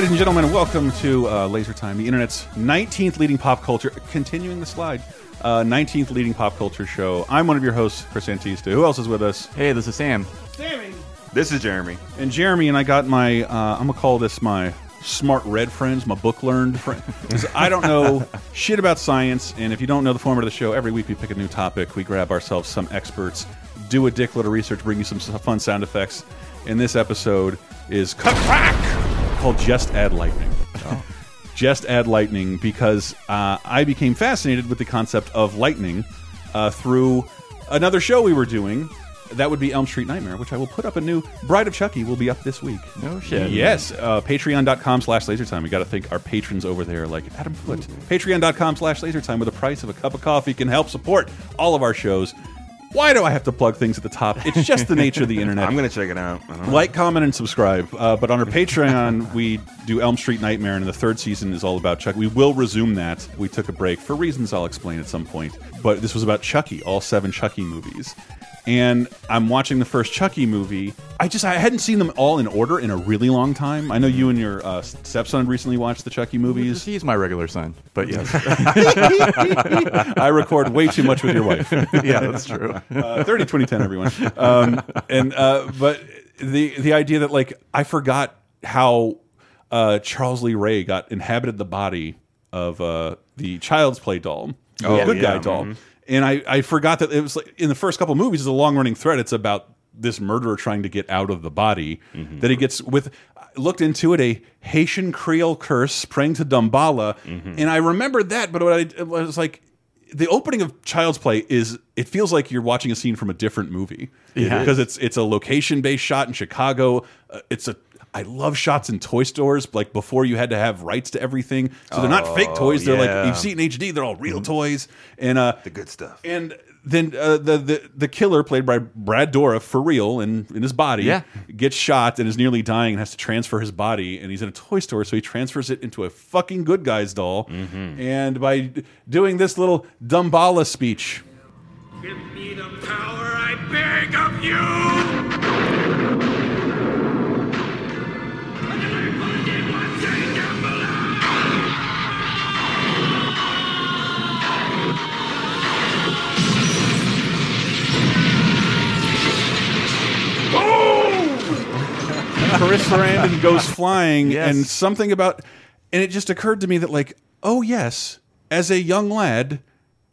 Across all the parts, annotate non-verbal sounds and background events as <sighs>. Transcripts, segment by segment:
Ladies and gentlemen, welcome to uh, Laser Time, the internet's 19th leading pop culture, continuing the slide, uh, 19th leading pop culture show. I'm one of your hosts, Chris Antista. Who else is with us? Hey, this is Sam. This is Jeremy. And Jeremy and I got my, uh, I'm gonna call this my smart red friends, my book learned friend. <laughs> 'Cause I don't know <laughs> shit about science, and if you don't know the format of the show, every week we pick a new topic, we grab ourselves some experts, do a dickload of research, bring you some fun sound effects. And this episode is cut crack called Just Add Lightning. <laughs> Just Add Lightning because uh, I became fascinated with the concept of lightning uh, through another show we were doing. That would be Elm Street Nightmare, which I will put up a new Bride of Chucky will be up this week. No shit. Yes, uh, patreon.com slash lasertime. We got to thank our patrons over there, like Adam Foot. Patreon.com slash lasertime with the price of a cup of coffee can help support all of our shows. Why do I have to plug things at the top? It's just the nature of the <laughs> internet. I'm gonna check it out. I don't know. Like, comment, and subscribe. Uh, but on our Patreon, we do Elm Street Nightmare, and the third season is all about Chucky. We will resume that. We took a break for reasons I'll explain at some point. But this was about Chucky, all seven Chucky movies. And I'm watching the first Chucky movie. I just I hadn't seen them all in order in a really long time. I know you and your uh, stepson recently watched the Chucky movies. He's my regular son, but yes. <laughs> I record way too much with your wife. <laughs> yeah, that's true. <laughs> uh, 30 2010 everyone um, and uh, but the the idea that like i forgot how uh, charles lee ray got inhabited the body of uh, the child's play doll the Oh, good guy yeah, doll and I, I forgot that it was like in the first couple movies it's a long running thread it's about this murderer trying to get out of the body that he gets with looked into it a haitian creole curse praying to Damballa and i remembered that but what I, it was like the opening of Child's Play is it feels like you're watching a scene from a different movie. Yeah. because it's it's a location based shot in Chicago. Uh, it's a I love shots in toy stores like before you had to have rights to everything. So they're not fake toys. They're yeah. like you've seen in HD. They're all real toys and uh the good stuff. and then uh, the, the the killer played by Brad Dourif for real in in his body Yeah. gets shot and is nearly dying and has to transfer his body and he's in a toy store so he transfers it into a fucking good guy's doll and by doing this little Damballa speech Give me the power I beg of you! Sarandon goes <laughs> flying, Yes. and something about, and it just occurred to me that like, oh yes, as a young lad,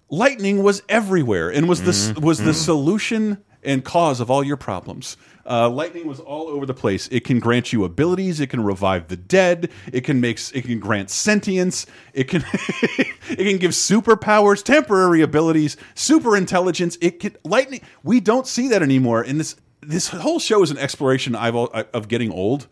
lightning was everywhere and was the was the solution and cause of all your problems. Uh, lightning was all over the place. It can grant you abilities. It can revive the dead. It can make. It can grant sentience. It can. <laughs> it can give superpowers, temporary abilities, super intelligence. It can lightning. We don't see that anymore. And this this whole show is an exploration I've of getting old,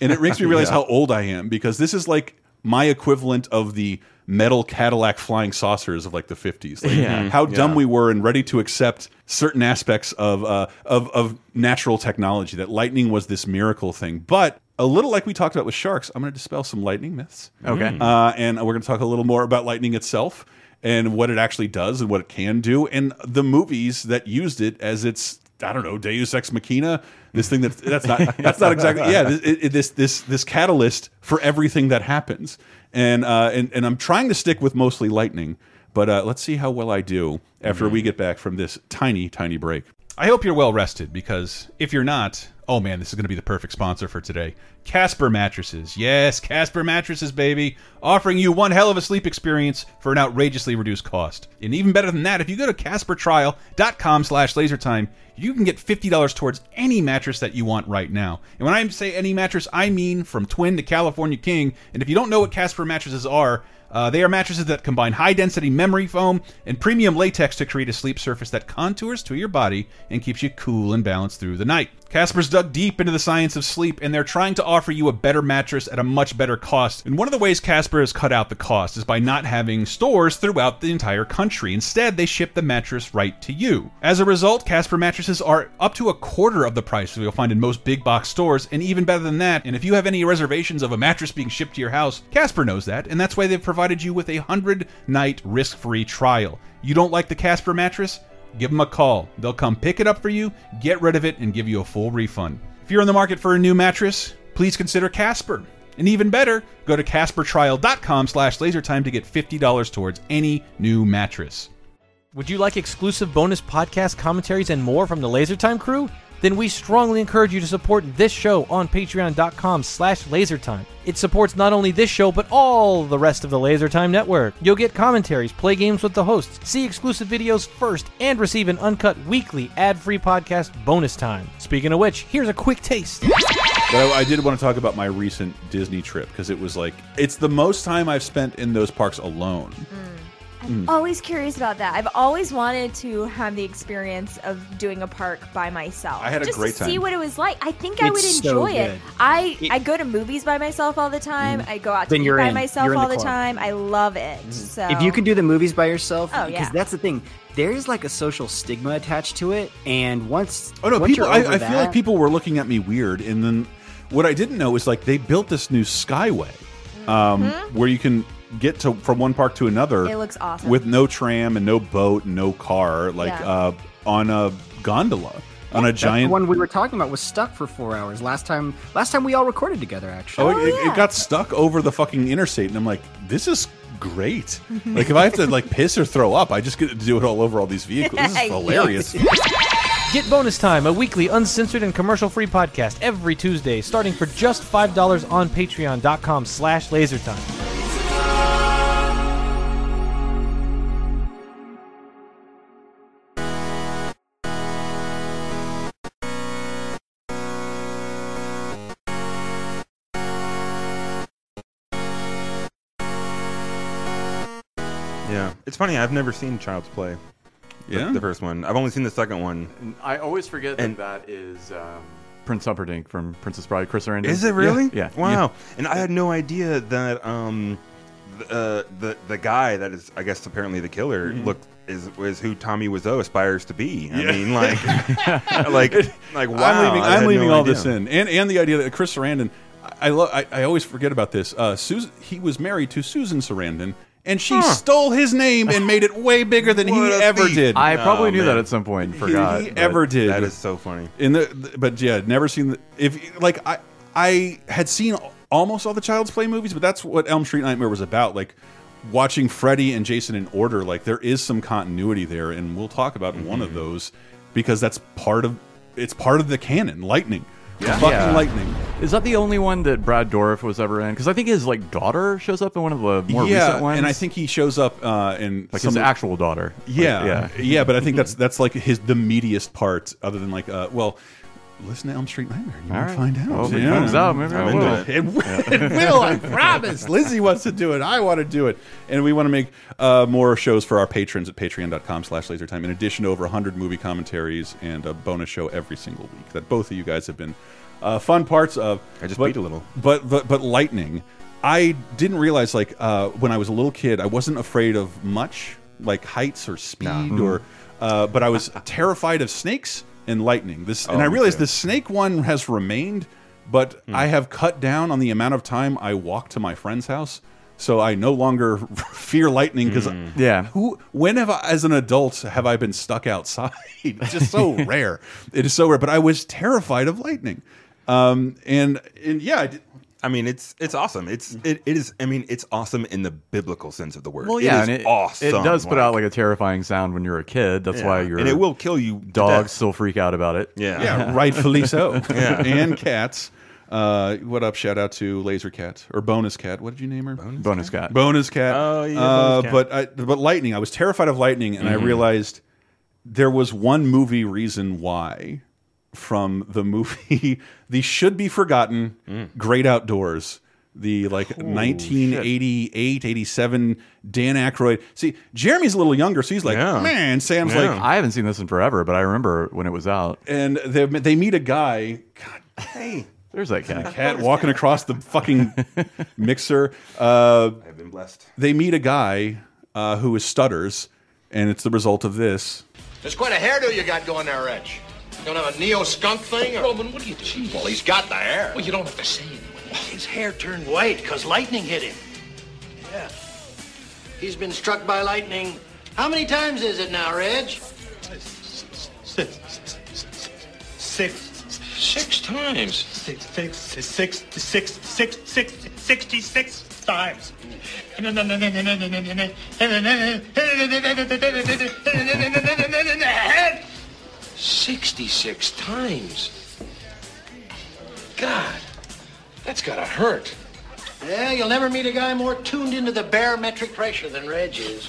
and it makes me <laughs> realize how old I am because this is like my equivalent of the metal Cadillac flying saucers of like the 50s. Like Yeah. how dumb Yeah. we were and ready to accept certain aspects of, uh, of of natural technology. That lightning was this miracle thing, but a little like we talked about with sharks. I'm going to dispel some lightning myths. Okay. Uh, and we're going to talk a little more about lightning itself and what it actually does and what it can do, and the movies that used it as its I don't know Deus ex machina. This thing that that's not that's not exactly yeah. This, it, this this this catalyst for everything that happens, and uh, and and I'm trying to stick with mostly lightning, but uh, let's see how well I do after we get back from this tiny tiny break. I hope you're well rested because if you're not, oh man, this is going to be the perfect sponsor for today. Casper Mattresses. Yes, Casper Mattresses, baby. Offering you one hell of a sleep experience for an outrageously reduced cost. And even better than that, if you go to CasperTrial.com slash lasertime, you can get $50 towards any mattress that you want right now. And when I say any mattress, I mean from Twin to California King. And if you don't know what Casper mattresses are, uh, they are mattresses that combine high density memory foam and premium latex to create a sleep surface that contours to your body and keeps you cool and balanced through the night. Casper's dug deep into the science of sleep and they're trying to offer you a better mattress at a much better cost. And one of the ways Casper has cut out the cost is by not having stores throughout the entire country. Instead, they ship the mattress right to you. As a result, Casper mattresses are up to a quarter of the price that you'll find in most big box stores, and even better than that. And if you have any reservations of a mattress being shipped to your house, Casper knows that, and that's why they've provided you with a 100 night risk free trial. You don't like the Casper mattress? Give them a call. They'll come pick it up for you, get rid of it, and give you a full refund. If you're in the market for a new mattress, please consider Casper. And even better, go to CasperTrial.com slash lasertime to get $50 towards any new mattress. Would you like exclusive bonus podcast commentaries and more from the LaserTime crew? Then we strongly encourage you to support this show on patreon.com slash lasertime. It supports not only this show, but all the rest of the LaserTime network. You'll get commentaries, play games with the hosts, see exclusive videos first, and receive an uncut weekly ad-free podcast bonus time. Speaking of which, here's a quick taste. But I, I did want to talk about my recent Disney trip because it was like, it's the most time I've spent in those parks alone. I'm always curious about that. I've always wanted to have the experience of doing a park by myself. I had a just great to see what it was like. I think I would It's so enjoy it. I It- I go to movies by myself all the time. Mm. I go out to Then eat you're by in. myself You're all the the, time. I love it. Mm. So If you can do the movies by yourself, Oh, because yeah. that's the thing. There's like a social stigma attached to it, and once Oh no, once people. you're I, over I feel like people were looking at me weird, and then what I didn't know is like they built this new Skyway, mm-hmm. um, where you can get to from one park to another. Mm-hmm. It looks awesome. with no tram and no boat and no car, like Yeah. uh, on a gondola on a That's giant. the one we were talking about was stuck for four hours last time. Last time we all recorded together, actually. Oh, it, yeah. it got stuck over the fucking interstate, and I'm like, this is great. like if I have to like piss or throw up, I just get to do it all over all these vehicles. This is <laughs> hilarious. Get Bonus Time, a weekly uncensored and commercial-free podcast every Tuesday, starting for just $5 on patreon.com slash lasertime. Funny. I've never seen Child's Play. the- Yeah? the first one. I've only seen the second one. I always forget And- that that is um, Prince Humperdinck from Princess Bride, Chris Sarandon. Is it really? Yeah. yeah. Wow. And I had no idea that um, the, uh, the the guy that is, I guess, apparently the killer Mm-hmm. looked is was who Tommy Wiseau aspires to be. I mean, like, <laughs> <laughs> like, like, wow. I'm leaving, I I'm leaving no all idea. this in, and and the idea that Chris Sarandon, I, I love. I, I always forget about this. Uh, Susan, he was married to Susan Sarandon, and she stole his name and made it way bigger than <laughs> he ever thief. did. I probably Oh, knew that at some point point. He- forgot. he but- ever did. That is so funny. in the, the- but yeah, never seen the if like I I had seen almost all the Child's Play movies, but that's what Elm Street Nightmare was about. Like watching Freddy and Jason in order, like there is some continuity there, and we'll talk about one Mm-hmm. of those because that's part of it's part of the canon. Lightning, Yeah. fucking Yeah. lightning. Is that the only one that Brad Dourif was ever in? Because I think his like daughter shows up in one of the more yeah, recent ones. and I think he shows up uh, in like some his actual daughter. Like, Yeah, yeah. yeah, but I think that's that's like his the meatiest part, other than like, uh, well, listen to Elm Street Nightmare, you All will right. find out. Well, if it comes out, maybe I I'm into will. it. It, will- it will, I promise. Lizzie wants to do it. I want to do it. And we want to make uh, more shows for our patrons at patreon.com slash lasertime, in addition to over 100 movie commentaries and a bonus show every single week that both of you guys have been uh, fun parts of. I just but, beat a little. But, but, but Lightning, I didn't realize, like, uh, when I was a little kid, I wasn't afraid of much, like heights or speed or, uh, but I was terrified of snakes and lightning. This, and Oh, I me realized too. the snake one has remained, but I have cut down on the amount of time I walk to my friend's house. So I no longer <laughs> fear lightning because Yeah. who when have I, as an adult have I been stuck outside? <laughs> it's just so <laughs> rare. It is so rare. But I was terrified of lightning, um, and and yeah, I did, I mean, it's it's awesome. It's it, it is. I mean, it's awesome in the biblical sense of the word. Well, yeah, it is and it, awesome. It does put out like a terrifying sound when you're a kid. That's why Yeah. your and it will kill you. dogs still freak out about it. Yeah, yeah, <laughs> rightfully so. <laughs> Yeah. <laughs> and cats. Uh, what up? Shout out to Laser Cat or Bonus Cat. What did you name her? Bonus, Bonus cat. Bonus Cat. Oh, yeah, Uh, Bonus Cat. But I, but lightning. I was terrified of lightning, and I realized there was one movie reason why from the movie <laughs> the should be forgotten Great Outdoors. The like 1988, 87 Dan Aykroyd. See, Jeremy's a little younger, so he's like, Yeah. man. Sam's Yeah. like, I haven't seen this in forever, but I remember when it was out. and they they meet a guy. God, hey, <laughs> There's that cat. cat walking across the fucking <laughs> mixer. Uh, I've been blessed. they meet a guy uh, who is stutters, and it's the result of this. There's quite a hairdo you got going there, Reg. You don't have a neo skunk thing? Or... Roman, what do you Gee, Well, he's got the hair. Well, you don't have to say it. His hair turned white because lightning hit him. Yeah. He's been struck by lightning. How many times is it now, Reg? Six. Six. Six times. Six, six, six, six, six, six, six, sixty-six times. 66 times. God, that's gotta hurt. Yeah, you'll never meet a guy more tuned into the barometric pressure than Reg is.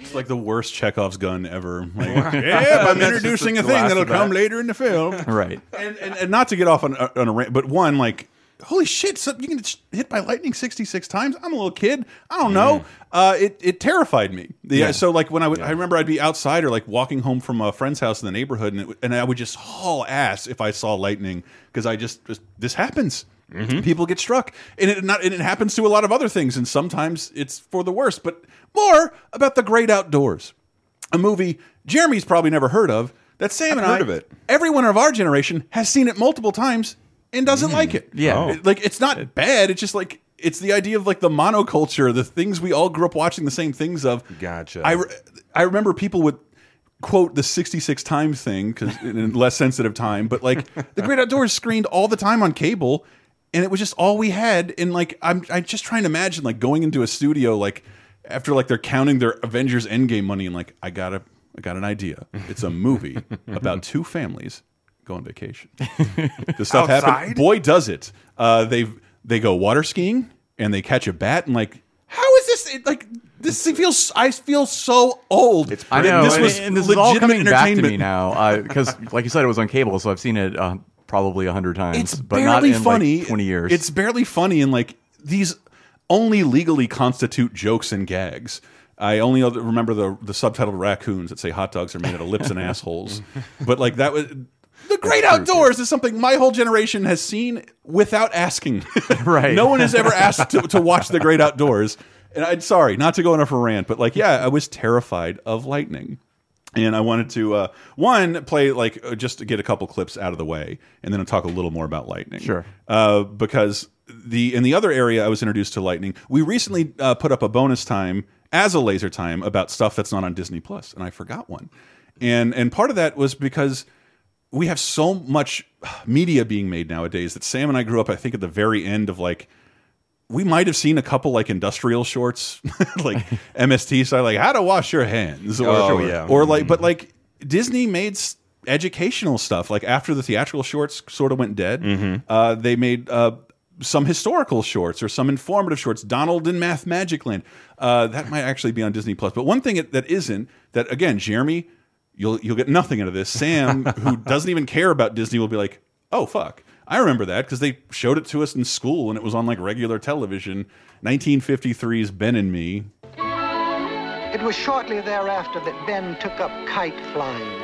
It's like the worst Chekhov's gun ever. <laughs> Like, yeah, I'm introducing a thing that'll come that. later in the film. Right. and, and, and not to get off on, on a rant, but one, like, holy shit, so you can get hit by lightning 66 times? I'm a little kid. I don't know. Uh, it, it terrified me. The, Yeah. So, like, when I would, I remember I'd be outside or like walking home from a friend's house in the neighborhood, and, it, and I would just haul ass if I saw lightning because I just, just, this happens. People get struck, and it not and it happens to a lot of other things, and sometimes it's for the worst. But more about the great outdoors, a movie Jeremy's probably never heard of. That Sam I've and heard I, of it. everyone of our generation has seen it multiple times and doesn't like mm. it. Yeah. Oh. Like it's not bad. It's just like it's the idea of like the monoculture, the things we all grew up watching the same things of. Gotcha. I re- I remember people would quote the 66 times thing because <laughs> in less sensitive time, but like the Great Outdoors screened all the time on cable, and it was just all we had. And like I'm I'm just trying to imagine like going into a studio like after like they're counting their Avengers Endgame money and like I got a I got an idea. It's a movie <laughs> about two families go on vacation. <laughs> The stuff happens. Outside? Boy, does it! Uh, they they go water skiing and they catch a bat and like how is this it, like this feels I feel so old. It's I know, This was and this is all legitimate coming back to me now because, like you said, it was on cable, so I've seen it uh, probably a hundred times. it's but barely not in funny. Like Twenty years. It's barely funny, and like these only legally constitute jokes and gags. I only remember the the subtitled raccoons that say hot dogs are made out of lips and <laughs> assholes. But like that was the great outdoors is something my whole generation has seen without asking. <laughs> Right. no one has ever asked to, to watch the great outdoors. And I'm sorry, not to go on a rant, but like, yeah, I was terrified of lightning. And I wanted to uh, one play like uh, just to get a couple clips out of the way, and then I'll talk a little more about lightning. Sure. Uh, because the in the other area I was introduced to lightning. We recently uh, put up a bonus time as a laser time about stuff that's not on Disney Plus, and I forgot one. And and part of that was because we have so much media being made nowadays that Sam and I grew up. I think at the very end of like we might have seen a couple like industrial shorts, <laughs> like <laughs> MST style, like how to wash your hands, or, Oh, yeah. or like, but like Disney made educational stuff. Like after the theatrical shorts sort of went dead, uh, they made uh, some historical shorts or some informative shorts. Donald in Math Magic Land, uh, that might actually be on Disney Plus. But one thing that isn't that again, Jeremy, you'll you'll get nothing out of this. Sam, who <laughs> doesn't even care about Disney, will be like, oh fuck. I remember that because they showed it to us in school and it was on like regular television. 1953's Ben and Me. It was shortly thereafter that Ben took up kite flying.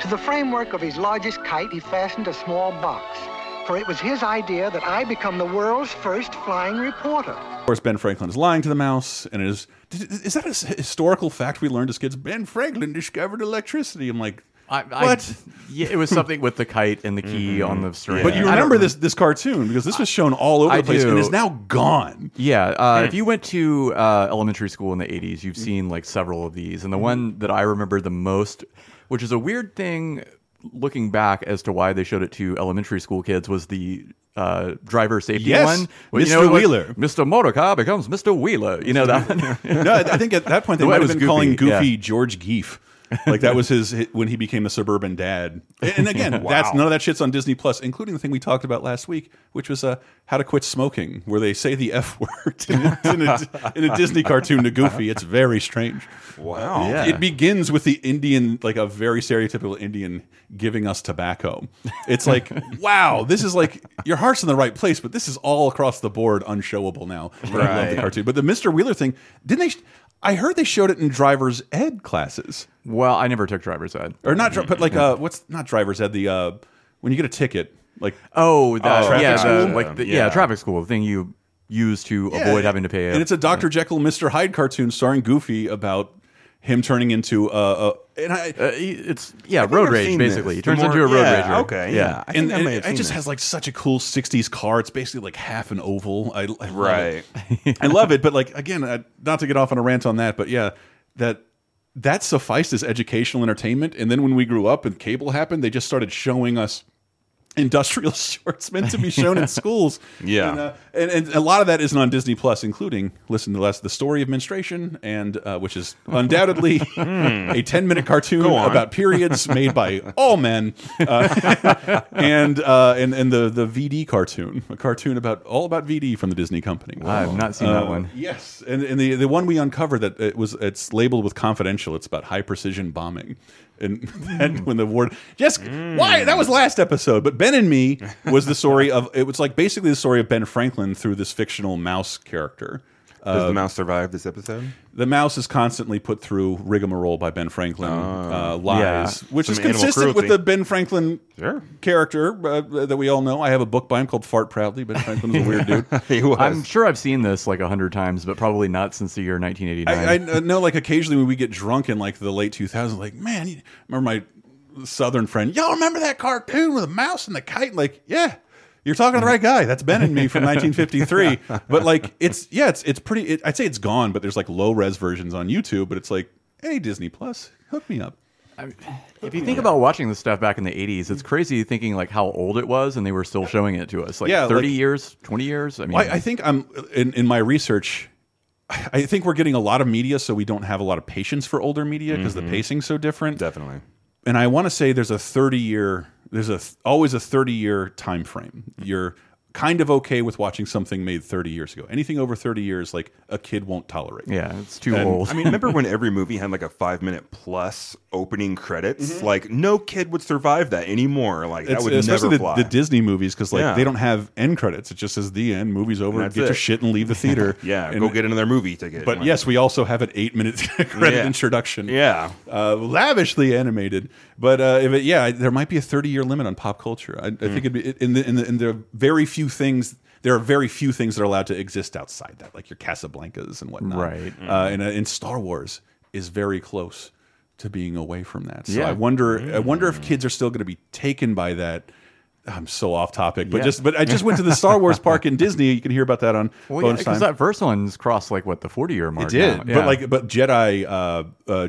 To the framework of his largest kite, he fastened a small box, for it was his idea that I become the world's first flying reporter. Of course, Ben Franklin is lying to the mouse, and it is is that a historical fact we learned as kids? Ben Franklin discovered electricity. I'm like, I, I, what? Yeah, it was something with the kite and the key on the string. But you remember this this cartoon because this was shown all over I the place and is now gone. Yeah, uh, if you went to uh, elementary school in the 80s, you've seen like several of these. And the one that I remember the most, which is a weird thing looking back as to why they showed it to elementary school kids, was the uh, driver safety Yes, one. Well, you Mr. know, Wheeler. Mr. Motorcar becomes Mr. Wheeler. You know that? <laughs> no, I think at that point they The might have was been calling Goofy, Goofy yeah. George Geef. <laughs> like that was his his- when he became a suburban dad. And and again, <laughs> that's none of that shit's on Disney Plus, including the thing we talked about last week, which was uh, how to quit smoking, where they say the F <laughs> word in, a, in, a, in a Disney cartoon to Goofy. It's very strange. Wow. Yeah. It begins with the Indian, like a very stereotypical Indian, giving us tobacco. It's like, wow, this is like your heart's in the right place, but this is all across the board unshowable now. But I love the cartoon. But the Mr. Wheeler thing, didn't they? I heard they showed it in driver's ed classes, well, I never took driver's ed. or not, but like uh, what's not driver's ed? The uh, when you get a ticket, Like Oh, that, Traffic yeah, the, like the, yeah. Yeah. traffic school the thing you use to Yeah, avoid having to pay. It. And it's a Dr. Jekyll, Mr. Hyde cartoon starring Goofy about him turning into a. a and I, Uh, it's yeah, think road rage basically. this. He turns The into a road yeah, rager. okay, yeah. yeah. I think and, I and may have it just this. has like such a cool '60s car. It's basically like half an oval. I, I love Right. it. <laughs> I love it. But like again, uh, not to get off on a rant on that, but yeah, that that sufficed as educational entertainment. And then when we grew up and cable happened, they just started showing us industrial <laughs> shorts meant to be shown in schools. <laughs> Yeah. and, uh, and, and a lot of that isn't on Disney Plus, including listen to less the story of menstruation, and uh, which is undoubtedly <laughs> a ten minute cartoon about periods made by all men, uh, and uh, and and the the VD cartoon, a cartoon about all about VD from the Disney company. I have not seen that Uh, one. Yes, and, and the the one we uncovered that it was it's labeled with confidential. It's about high precision bombing, and <laughs> then when the word just why that was mm. last episode, but Ben and Me was the story of it was like basically the story of Ben Franklin through this fictional mouse character. Does the mouse survive this episode? The mouse is constantly put through rigmarole by Ben Franklin uh, lies, Yeah. which is Some animal consistent with the Ben Franklin Sure. character uh, that we all know. I have a book by him called Fart Proudly. Ben Franklin is a weird dude. <laughs> He was. I'm sure I've seen this like a hundred times, but probably not since the year 1989. I, I know, like occasionally when we get drunk in like the late 2000s, like man, you remember my southern friend? Y'all remember that cartoon with a mouse and the kite? Like, yeah, you're talking to the right guy. That's Ben and me from <laughs> 1953. but like, it's <laughs> yeah, it's it's pretty. It, I'd say it's gone, but there's like low res versions on YouTube. But it's like, hey, Disney Plus, hook me up. if you think about watching this stuff back in the 80s, it's crazy thinking like how old it was, and they were still showing it to us. Like Yeah, 30 like- years, 20 years. I mean, Well, I, I think I'm in, in my research. I think we're getting a lot of media, so we don't have a lot of patience for older media because the mm-hmm. pacing's so different. Definitely. and I want to say there's a 30 year there's a always a 30 year time frame. You're kind of okay with watching something made 30 years ago. Anything over 30 years like a kid won't tolerate. yeah, it's too And- old. I mean, remember when every movie had like a five minute plus opening credits? Mm-hmm. Like, no kid would survive that anymore. Like, that It's, would especially never the, fly. the Disney movies because like Yeah. they don't have end credits. It just says the end. Movie's over. That's Get your shit and leave the <laughs> theater. yeah, And- go get another movie ticket. But Like, yes, we also have an eight minute <laughs> credit Yeah. introduction. Yeah. uh, lavishly animated. But uh, if it, yeah, there might be a 30 year limit on pop culture. I, I Hmm. think it'd be in the, in the in the very few things. There are very few things that are allowed to exist outside that, like your Casablancas and whatnot. Right. Uh, and, uh, and Star Wars is very close to being away from that. So Yeah. I wonder. I wonder if kids are still going to be taken by that. I'm so off topic, but Yeah. just but I just went to the Star Wars park in Disney. You can hear about that on well, yeah, bonus because time. that first one's crossed like what the 40 year mark. It did, now. but like, but Jedi. Uh, uh,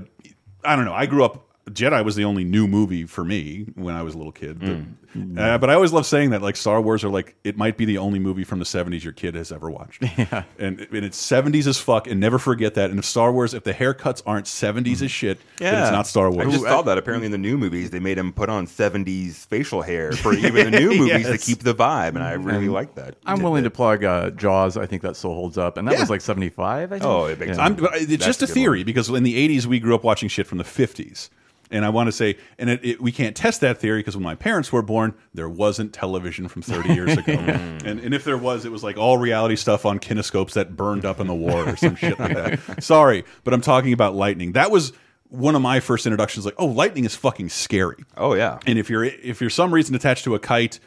I don't know. I grew up. Jedi was the only new movie for me when I was a little kid. But, Mm. uh, but I always love saying that, like Star Wars, are like it might be the only movie from the '70s your kid has ever watched. <laughs> Yeah, and, and it's '70s as fuck, and never forget that. And if Star Wars, if the haircuts aren't '70s as shit, then it's not Star Wars. I just saw that apparently in the new movies they made him put on 70s facial hair for even the <laughs> new movies to keep the vibe, and I really like that. I'm willing to plug uh, Jaws. I think that still holds up, and that Yeah. was like 75. I think. Oh, it makes Yeah. I'm, but it's That's just a a theory one. because in the 80s we grew up watching shit from the 50s. And I want to say, and it, it, we can't test that theory because when my parents were born, there wasn't television from 30 years ago. <laughs> Hmm. and, and if there was, it was like all reality stuff on kinescopes that burned up in the war or some shit like that. Sorry, but I'm talking about lightning. That was one of my first introductions. Like, oh, lightning is fucking scary. Oh yeah. And if you're if you're some reason attached to a kite,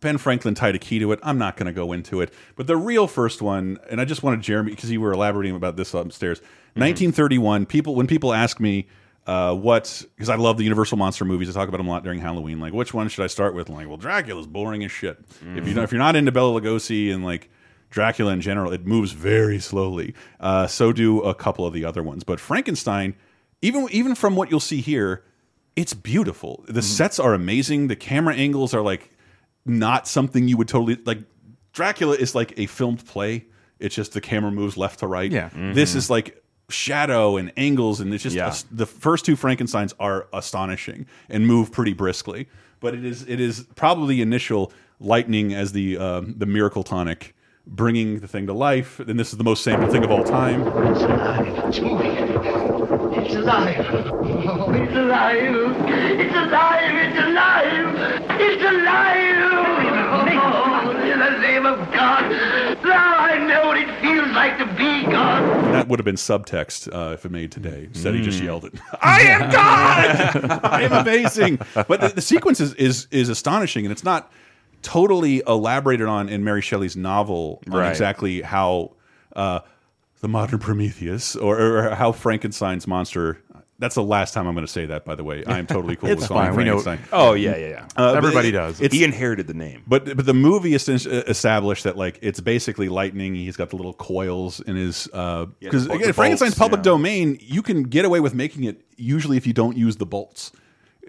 Ben Franklin tied a key to it. I'm not going to go into it. But the real first one, and I just wanted Jeremy because you were elaborating about this upstairs. Mm-hmm. 1931. People when people ask me uh, what because I love the Universal monster movies. I talk about them a lot during Halloween. Like, which one should I start with? Like, well, Dracula's boring as shit. If you if you're not into Bela Lugosi and like Dracula in general, it moves very slowly. Uh, so do a couple of the other ones. But Frankenstein, even even from what you'll see here, it's beautiful. The sets are amazing. The camera angles are like not something you would totally like. Dracula is like a filmed play. It's just the camera moves left to right. Yeah. This is like shadow and angles, and it's just Yeah. the first two Frankenstein's are astonishing and move pretty briskly. But it is it is probably the initial lightning as the um, the miracle tonic, bringing the thing to life. And this is the most sampled thing of all time. It's alive. It's moving. It's alive. Oh, it's alive. It's alive. It's alive. It's alive. Oh, in the name of God. Now I know what it feels That would have been subtext uh, if it made today. Instead, he just yelled it. <laughs> I am God. <laughs> I am amazing. But the, the sequence is, is is astonishing, and it's not. totally elaborated on in Mary Shelley's novel on Right. exactly how uh, the modern Prometheus or, or how Frankenstein's monster. That's the last time I'm going to say that. By the way, I am totally cool <laughs> with calling fine, we know- Frankenstein. <laughs> Oh yeah, yeah, yeah. Uh, Everybody it- does. He inherited the name. but but the movie is established that like it's basically lightning. He's got the little coils in his because Yeah, again, Frankenstein's public yeah. domain. You can get away with making it usually if you don't use the bolts.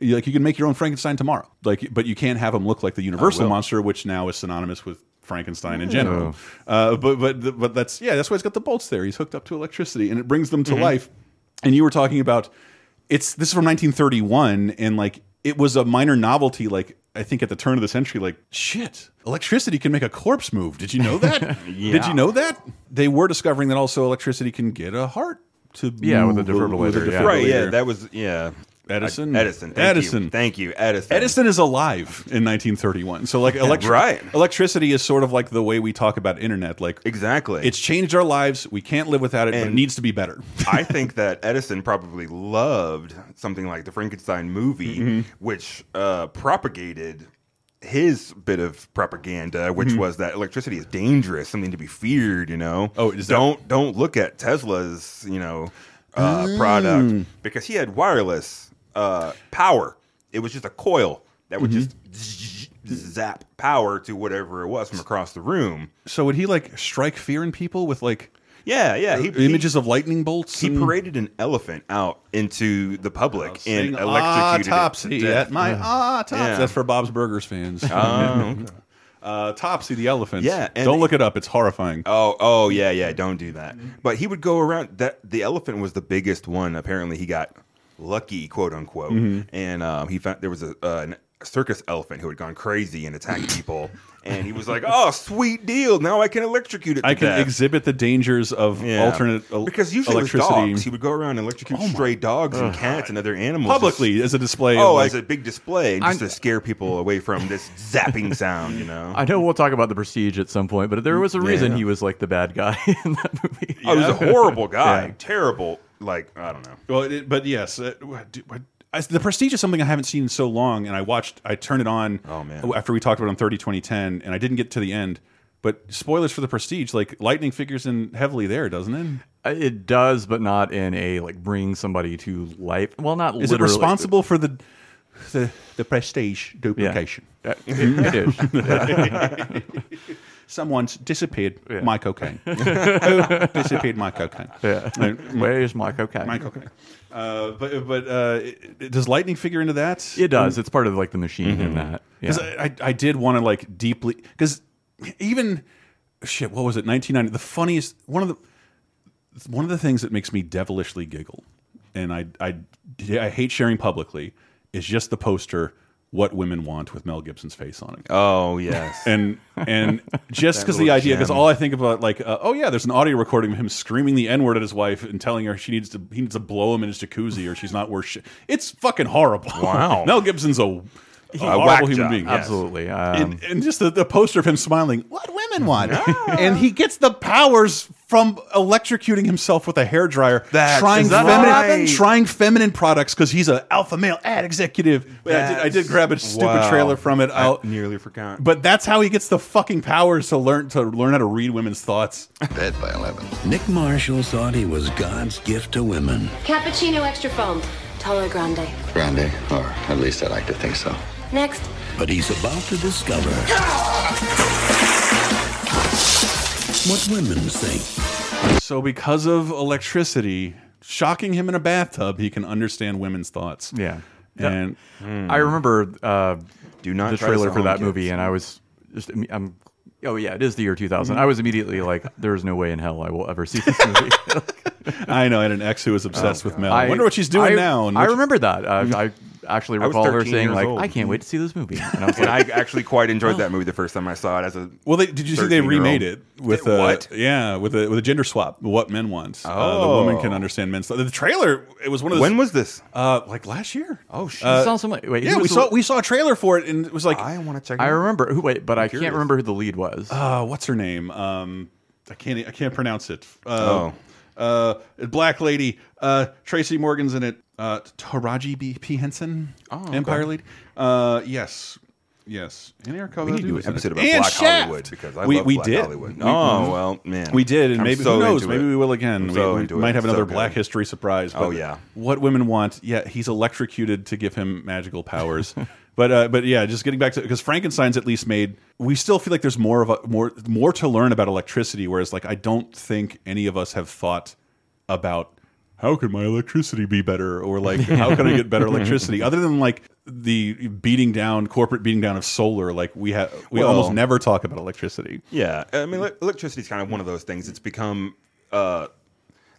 You- Like you can make your own Frankenstein tomorrow. Like, but you can't have him look like the Universal monster, which now is synonymous with Frankenstein in general. Uh, but but but that's yeah, that's why he's got the bolts there. He's hooked up to electricity, and it brings them to Mm-hmm. life. And you were talking about it's this is from 1931, and like it was a minor novelty. Like I think at the turn of the century, like shit, electricity can make a corpse move. Did you know that? <laughs> Did you know that? They were discovering that also electricity can get a heart to Yeah, with a move defibrillator, yeah. right, yeah, that was yeah. Edison? I- Edison. Thank Edison. You. Thank you, Edison. Edison is alive in 1931. So like <laughs> electric Right. electricity is sort of like the way we talk about internet. Like Exactly. it's changed our lives. We can't live without it, but it needs to be better. <laughs> I think <laughs> that Edison probably loved something like the Frankenstein movie, Mm-hmm. which uh, propagated his bit of propaganda, which Mm-hmm. was that electricity is dangerous, something to be feared. You know, Oh, is don't don't look at Tesla's you know uh, Mm. product because he had wireless uh, power. It was just a coil that would Mm-hmm. just zap power to whatever it was from across the room. so would he like strike fear in people with like Yeah, yeah. He, he- images of lightning bolts? He and- paraded an elephant out into the public and saying, electrocuted ah, it Topsy at my ah Topsy. Yeah. That's for Bob's Burgers fans. Oh, okay. <laughs> uh, Topsy the elephant. Yeah, and- don't look it up. It's horrifying. Oh, oh yeah, yeah. Don't do that. But he would go around. That the elephant was the biggest one. Apparently, he got lucky, quote unquote. Mm-hmm. And um, he found there was a, uh, a circus elephant who had gone crazy and attacked people. <laughs> and he was like, "Oh, sweet deal! Now I can electrocute it. To I can death. exhibit the dangers of Yeah. alternate el- because usually it electricity Oh dogs. He would go around and electrocute stray dogs and cats and other animals publicly as a display. Oh, of, like, as a big display, just I'm- to scare people away from this zapping sound, you know. I know we'll talk about the Prestige at some point, but there was a reason Yeah. he was like the bad guy <laughs> in that movie. Oh, he was a horrible guy, Yeah. terrible. Like I don't know. Well, it, but yes, uh, what- do- what- I, the Prestige is something I haven't seen in so long, and I watched. I turned it on. Oh, man. After we talked about it on 30 2010, and I didn't get to the end. But spoilers for the Prestige, like lightning figures in heavily there, doesn't it? Uh, It does, but not in a like bring somebody to life. Well, not Is it responsible for the the, the Prestige duplication? Uh, it- it is. Yeah. <laughs> <laughs> Someone's disappeared Yeah. my cocaine. <laughs> Who disappeared my cocaine? Yeah. Right. Where's my cocaine? My cocaine. Uh, but but uh, it- it- does lightning figure into that? It does. It's part of like the machine in that. Yeah. Because I, I, I did want to like deeply because even shit, what was it? 1990. The funniest one of the one of the things that makes me devilishly giggle, and I I I hate sharing publicly, is just the poster "What Women Want" with Mel Gibson's face on it. Oh yes, <laughs> and and <laughs> just because the idea, because all I think about, like, uh, oh yeah, there's an audio recording of him screaming the n word at his wife and telling her she needs to he needs to blow him in his jacuzzi or she's not worth shit. It's fucking horrible. Wow. <laughs> Mel Gibson's a, horrible human job, being. yes. Absolutely. Um, And, and just the, the poster of him smiling, what women want, and he gets the powers from electrocuting himself with a hairdryer, That's- trying is feminine, right? trying feminine products because he's an alpha male ad executive. I, did, I did grab a stupid Wow. trailer from it. I I'll- nearly forgot. but that's how he gets the fucking powers to learn to learn how to read women's thoughts. Dead by 11. Nick Marshall thought he was God's gift to women. Cappuccino extra foam. Taller grande. Grande, or at least I like to think so. Next. But he's about to discover what women think. So because of electricity shocking him in a bathtub, he can understand women's thoughts. yeah. And I remember uh, Do not the trailer for that kids. movie, and I was just I'm. Oh yeah, it is the year 2000. I was immediately like, "There's no way in hell I will ever see this movie." <laughs> <laughs> I know I had an ex who was obsessed with Mel. I I wonder what she's doing I- now. I remember that. Uh, I actually recall her saying like, old. "I can't wait to see this movie." And I was and like, I actually quite enjoyed that movie the first time I saw it as a. Well, they, did you see they remade it with Did- uh, what? Yeah, with a with a gender swap. What men want. Uh, the Oh. woman can understand men's. The trailer. It was one of the. When was this? Uh, like last year. Oh shit! Uh, sounds something. Wait, yeah, we was the- saw we saw a trailer for it, and it was like, I want to check. I remember who. Wait, but I curious. can't remember who the lead was. uh, what's her name? Um, I can't I can't pronounce it. Uh, Oh. uh, black lady. Uh, Tracy Morgan's in it. Uh, Taraji B. P. Henson, Oh, okay. Empire Lady. Uh, yes. Yes, and Eric We need to do an episode about And Black Shaft! Hollywood because I we, love we Black did. Hollywood. Oh well, man, we did, and I'm maybe so who knows? Maybe we will again. We so we might have It's so another good. Black History surprise. Oh, but yeah. what women want? Yeah, he's electrocuted to give him magical powers. <laughs> but uh, but yeah, just getting back to because Frankenstein's at least made. We still feel like there's more of a more more to learn about electricity. Whereas like I don't think any of us have thought about how can my electricity be better or like <laughs> how can I get better electricity other than like the beating down corporate beating down of solar. Like we have we Well- almost never talk about electricity. Yeah, I mean, electricity is kind of one of those things. It's become uh,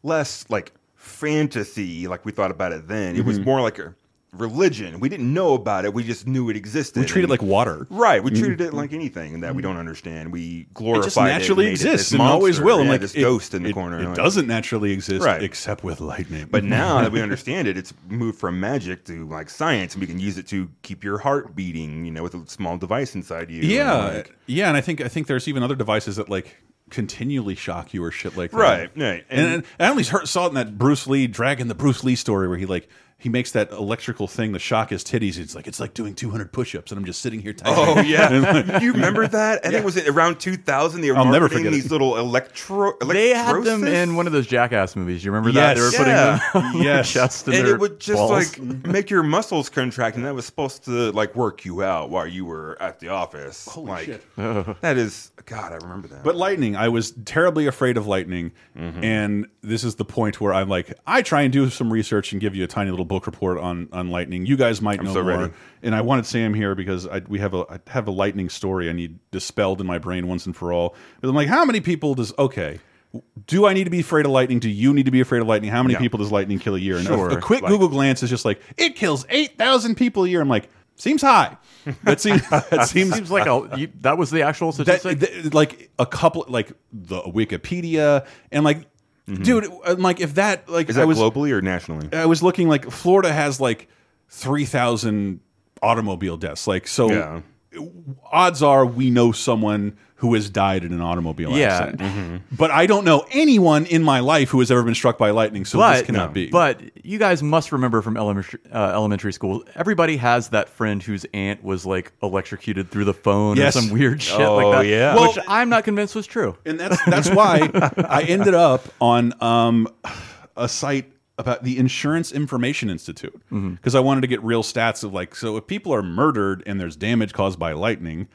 less like fantasy, like we thought about it then. It was Mhm. more like a religion. We didn't know about it. We just knew it existed. We treated it like water. Right. We Mm. treated it like anything that we don't understand. We glorify It glorified just naturally it exists and always will. And Yeah, like this it- ghost in the it- corner. It like- doesn't naturally exist Right. except with lightning. But <laughs> now that we understand it, it's moved from magic to like science, and we can use it to keep your heart beating. You know, with a small device inside you. yeah, And, like, yeah, and I think I think there's even other devices that like continually shock you or shit like that. Right, right. And, And- and I only heard, saw it in that Bruce Lee Dragon, the Bruce Lee story where he like he makes that electrical thing to shock his titties. It's like it's like doing 200 push-ups, and I'm just sitting here. Typing. Oh yeah, like- <laughs> you remember that? I think it was around 2000. They were I'll never marketing forget it. these little electro. They had them in one of those Jackass movies. You remember that? They were Yes. putting Yeah. them on their Yes. <laughs> chest and, and their it would just balls. like make your muscles contract, and that was supposed to like work you out while you were at the office. Holy like, shit. <laughs> That is God. I remember that. But lightning, I was terribly afraid of lightning, Mm-hmm. and this is the point where I'm like, I try and do some research and give you a tiny little book report on on lightning. You guys might I'm know so more, ready. and I wanted Sam here because I, we have a I have a lightning story I need dispelled in my brain once and for all. But I'm like, how many people does okay? Do I need to be afraid of lightning? Do you need to be afraid of lightning? How many Yeah. people does lightning kill a year? And a- Sure. a, quick Like- Google glance is just like it kills eight thousand people a year. I'm like, seems high. That seems <laughs> that seems Seems like a, you, that was the actual that, statistic. that- like a couple like the Wikipedia and like Mm-hmm. dude uh, I'm like if that like is that was globally or nationally? I was looking like Florida has like 3000 automobile deaths like so Yeah. odds are we know someone who has died in an automobile Yeah. accident Mm-hmm. but I don't know anyone in my life who has ever been struck by lightning so this cannot be But you guys must remember from elementary uh, elementary school. Everybody has that friend whose aunt was like electrocuted through the phone Yes. or some weird shit Oh, like that. yeah. which Well- I'm not convinced was true. and that's that's why I <laughs> ended up on um, a site about the Insurance Information Institute because I wanted to get real stats of like so if people are murdered and there's damage caused by lightning,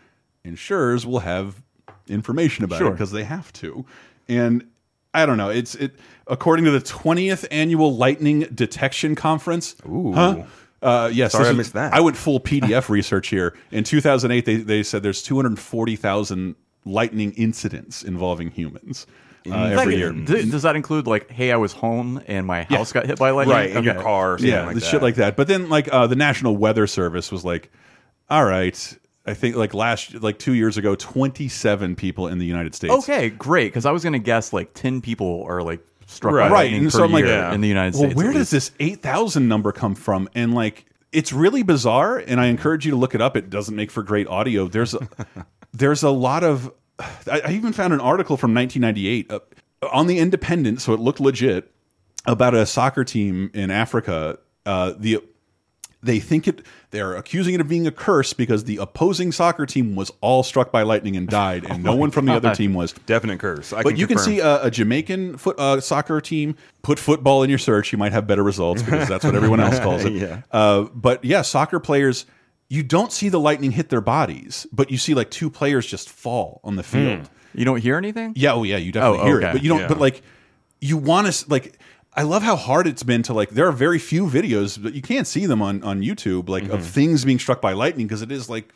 insurers will have information about it because they have to, and I don't know. It's it according to the 20th annual Lightning Detection Conference. Ooh. Huh? Uh, yes, Sorry I is- missed that. I went full PDF <laughs> research here. In 2008, they, they said there's 240,000 lightning incidents involving humans uh, every year. Does that include like, hey, I was home and my Yeah. house got hit by lightning? Right, in your car or something yeah, like shit like that. But then, like uh, the National Weather Service was like, "All right, I think like last like two years ago, 27 people in the United States." Okay, great. Because I was gonna guess like ten people are like struck Right. by lightning And per so I'm like, year in the United States. well, States. where does this 8,000 number come from? And like, it's really bizarre. And I encourage you to look it up. It doesn't make for great audio. There's a, <laughs> there's a lot of. I, I even found an article from 1998 uh, on the Independent, so it looked legit, about a soccer team in Africa. Uh, the they think it they're accusing it of being a curse because the opposing soccer team was all struck by lightning and died, and <laughs> no one from the other team was. Definite curse. I But you can see a, a Jamaican foot, uh, soccer team. Put football in your search; you might have better results because that's what everyone else calls it. <laughs> Yeah. Uh, but yeah, soccer players, you don't see the lightning hit their bodies, but you see like two players just fall on the field. You don't hear anything? Yeah, oh yeah, you definitely Oh, hear okay. it, but you don't. Yeah. But like, you want to like. I love how hard it's been to like. There are very few videos, but you can't see them on on YouTube, like Mm-hmm. of things being struck by lightning because it is like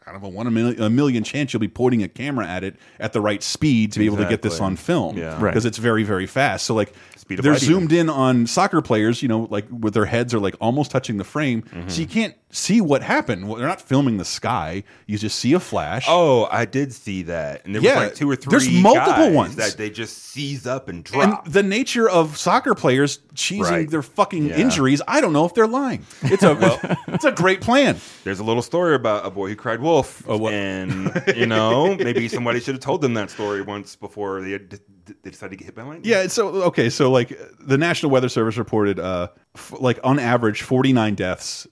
kind of a one a million, a million chance you'll be pointing a camera at it at the right speed to be able to get this on film. Yeah. Right. because it's very very fast. So like. They're zoomed in on soccer players, you know, like with their heads are like almost touching the frame, Mm-hmm. so you can't see what happened. Well, they're not filming the sky; you just see a flash. Oh, I did see that. And there Yeah, was like two or three. there's multiple ones. that they just seize up and and drop. the nature of soccer players cheesing Right. their fucking Yeah. injuries, I don't know if they're lying. It's a <laughs> it's a great plan. There's a little story about a boy who cried wolf, Oh, and <laughs> you know maybe somebody should have told them that story once before they had, they decided to get hit by lightning. Yeah, so okay, so like the National Weather Service reported, uh, f like on average, forty nine deaths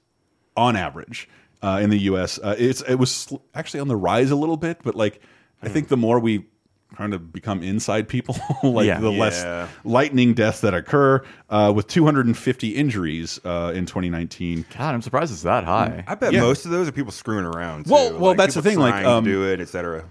on average, uh, in the U.S. Uh, it's it was actually on the rise a little bit, but like I think the more we trying to become inside people, <laughs> like Yeah. the Yeah. less lightning deaths that occur, uh, with 250 injuries uh, in 2019. God, I'm surprised it's that high. I bet Yeah. most of those are people screwing around. Too. Well- well, Like, that's the thing, like, trying to um, do it, etc.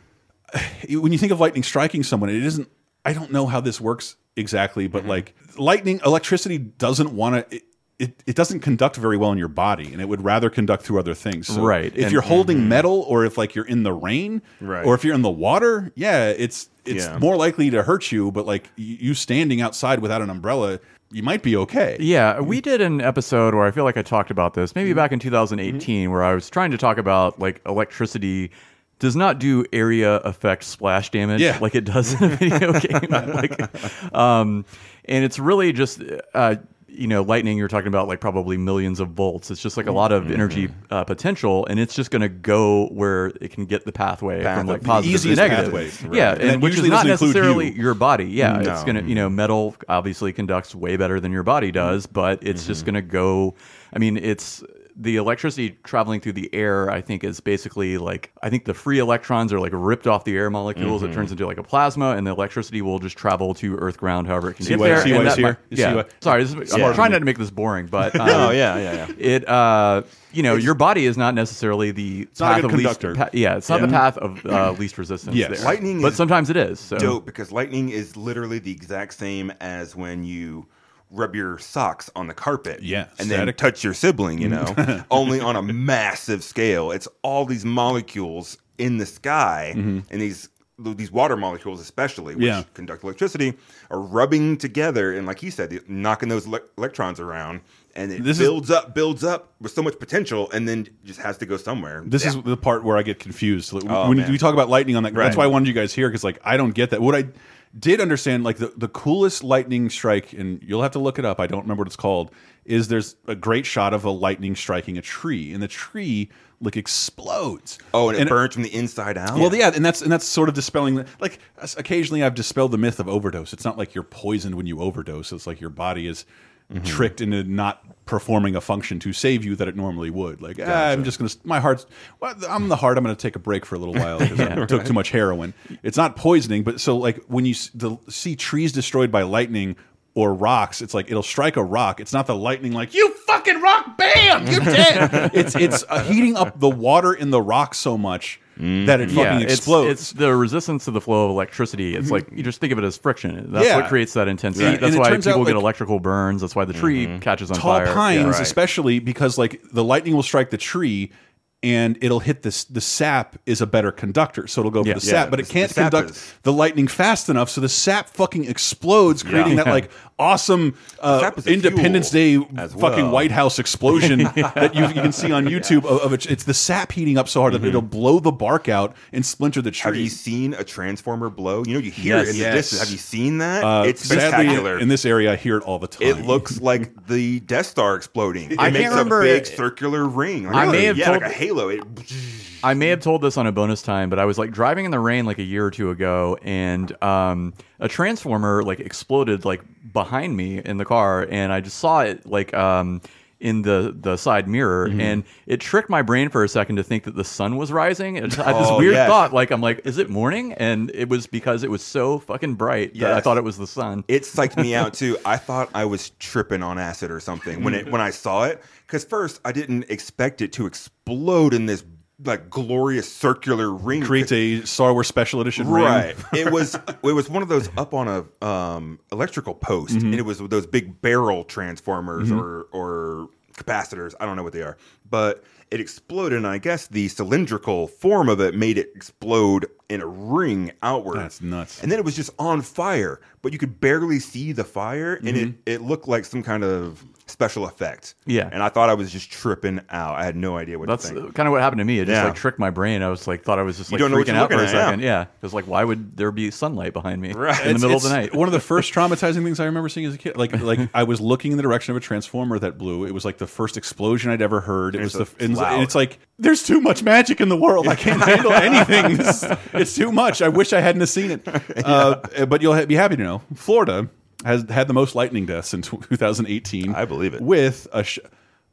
<sighs> when you think of lightning striking someone, it isn't. I don't know how this works exactly, but like lightning, electricity doesn't want to. It, it, doesn't conduct very well in your body, and it would rather conduct through other things. So Right, If and- you're holding metal, or if like you're in the rain, Right. or if you're in the water, yeah, it's it's Yeah. more likely to hurt you. But like you standing outside without an umbrella, you might be okay. Yeah, we did an episode where I feel like I talked about this, maybe Mm-hmm. back in 2018, where I was trying to talk about like electricity does not do area effect splash damage Yeah. like it does in a video <laughs> game. like, um, and it's really just, uh, you know, lightning. You're talking about like probably millions of volts. It's just like a lot Mm-hmm. of energy uh, potential, and it's just going to go where it can get the pathway Path from like the positive easiest to negative. pathway, Yeah, and, And that which is usually not doesn't include necessarily you. your body. Yeah, it's No. gonna you know metal obviously conducts way better than your body does, but it's just gonna go. I mean, it's the electricity traveling through the air. I think is basically like I think the free electrons are like ripped off the air molecules. It turns into like a plasma, and the electricity will just travel to Earth ground, however it can See get why- there. see and that here? might- yeah. why- Sorry, this is, I'm Smart trying not to make this boring, but <laughs> um, Oh yeah, yeah, yeah. it uh you know your body is not necessarily the not a path good of least conductor. pa- yeah it's not Yeah. the path of uh, least resistance Yes. there. Lightning but is sometimes it is so dope because lightning is literally the exact same as when you rub your socks on the carpet Yeah, and static. then touch your sibling you know mm-hmm. <laughs> only on a massive scale it's all these molecules in the sky mm-hmm. and these these water molecules especially which Yeah. conduct electricity are rubbing together and like you said knocking those ele- electrons around and it This is- builds up builds up with so much potential and then just has to go somewhere This Yeah. is the part where I get confused. Like, Oh, when man. we talk about lightning on that, that's why I wanted you guys here because like I don't get that. What I did understand, like the the coolest lightning strike, and you'll have to look it up. I don't remember what it's called. Is there's a great shot of a lightning striking a tree, and the tree like explodes. oh and it burns from the inside out Well, yeah, and that's and that's sort of dispelling. The, like occasionally, I've dispelled the myth of overdose. It's not like you're poisoned when you overdose. It's like your body is Mm-hmm. tricked into not performing a function to save you that it normally would. Like ah, I'm just gonna my heart's. Well, I'm the heart. I'm gonna take a break for a little while because <laughs> I took too much heroin. It's not poisoning, but so like when you the, see trees destroyed by lightning. Or rocks, it's like it'll strike a rock. It's not the lightning, like you fucking rock, bam, you're dead. <laughs> it's it's uh, heating up the water in the rock so much that it mm. fucking yeah, it's, explodes. it's the resistance to the flow of electricity. It's mm-hmm. like you just think of it as friction. That's Yeah. what creates that intensity. Right. That's why people out, get electrical burns. That's why the tree mm-hmm. catches on tall fire. pines, Yeah. Right. especially because like the lightning will strike the tree. And it'll hit this. The sap is a better conductor, so it'll go for Yeah. the Yeah, sap. But it can't the conduct is- the lightning fast enough, so the sap fucking explodes, creating that like awesome uh, sap is a Independence Day fuel fucking well. White House explosion <laughs> that you, you can see on YouTube. Of, of it. It's the sap heating up so hard that it'll blow the bark out and splinter the tree. Have you seen a transformer blow? You know, you hear Yes. it in Yes. the distance. Have you seen that? Uh, it's sadly, spectacular. in this area, I hear it all the time. it looks like the Death Star exploding. It I can't makes remember- a big circular ring. Like, I may have yeah, told- like a halo. It, I may have told this on a bonus time, but I was like driving in the rain like a year or two ago, and um, a transformer like exploded like behind me in the car, and I just saw it like um, in the the side mirror, Mm-hmm. and it tricked my brain for a second to think that the sun was rising. And I had this Oh, weird yes. thought, like I'm like, is it morning? And it was because it was so fucking bright that I thought it was the sun. it psyched me out <laughs> too. I thought I was tripping on acid or something when it when I saw it. Because first I didn't expect it to explode in this like glorious circular ring. creates a Star Wars Special Edition ring. Right. it <laughs> was it was one of those up on a um, electrical post, Mm-hmm. and it was those big barrel transformers or or capacitors. I don't know what they are, but it exploded, and I guess the cylindrical form of it made it explode in a ring outward. That's nuts. And then it was just on fire, but you could barely see the fire, and it it looked like some kind of special effect. Yeah. And I thought I was just tripping out. I had no idea what That's to think. kind of what happened to me. It just Yeah. like tricked my brain. I was like, thought I was just like don't freaking out for a looking at, second. Yeah, because like, why would there be sunlight behind me Right. in the It's- middle of the night? One of the first traumatizing things I remember seeing as a kid, like like I was looking in the direction of a transformer that blew. It was like the first explosion I'd ever heard. It And was it's the and, loud. it's like there's too much magic in the world. I can't <laughs> handle anything. It's, it's too much. I wish I hadn't have seen it. <laughs> Uh, but you'll be happy to know Florida has had the most lightning deaths in <laughs> 2018. I believe it. with a sh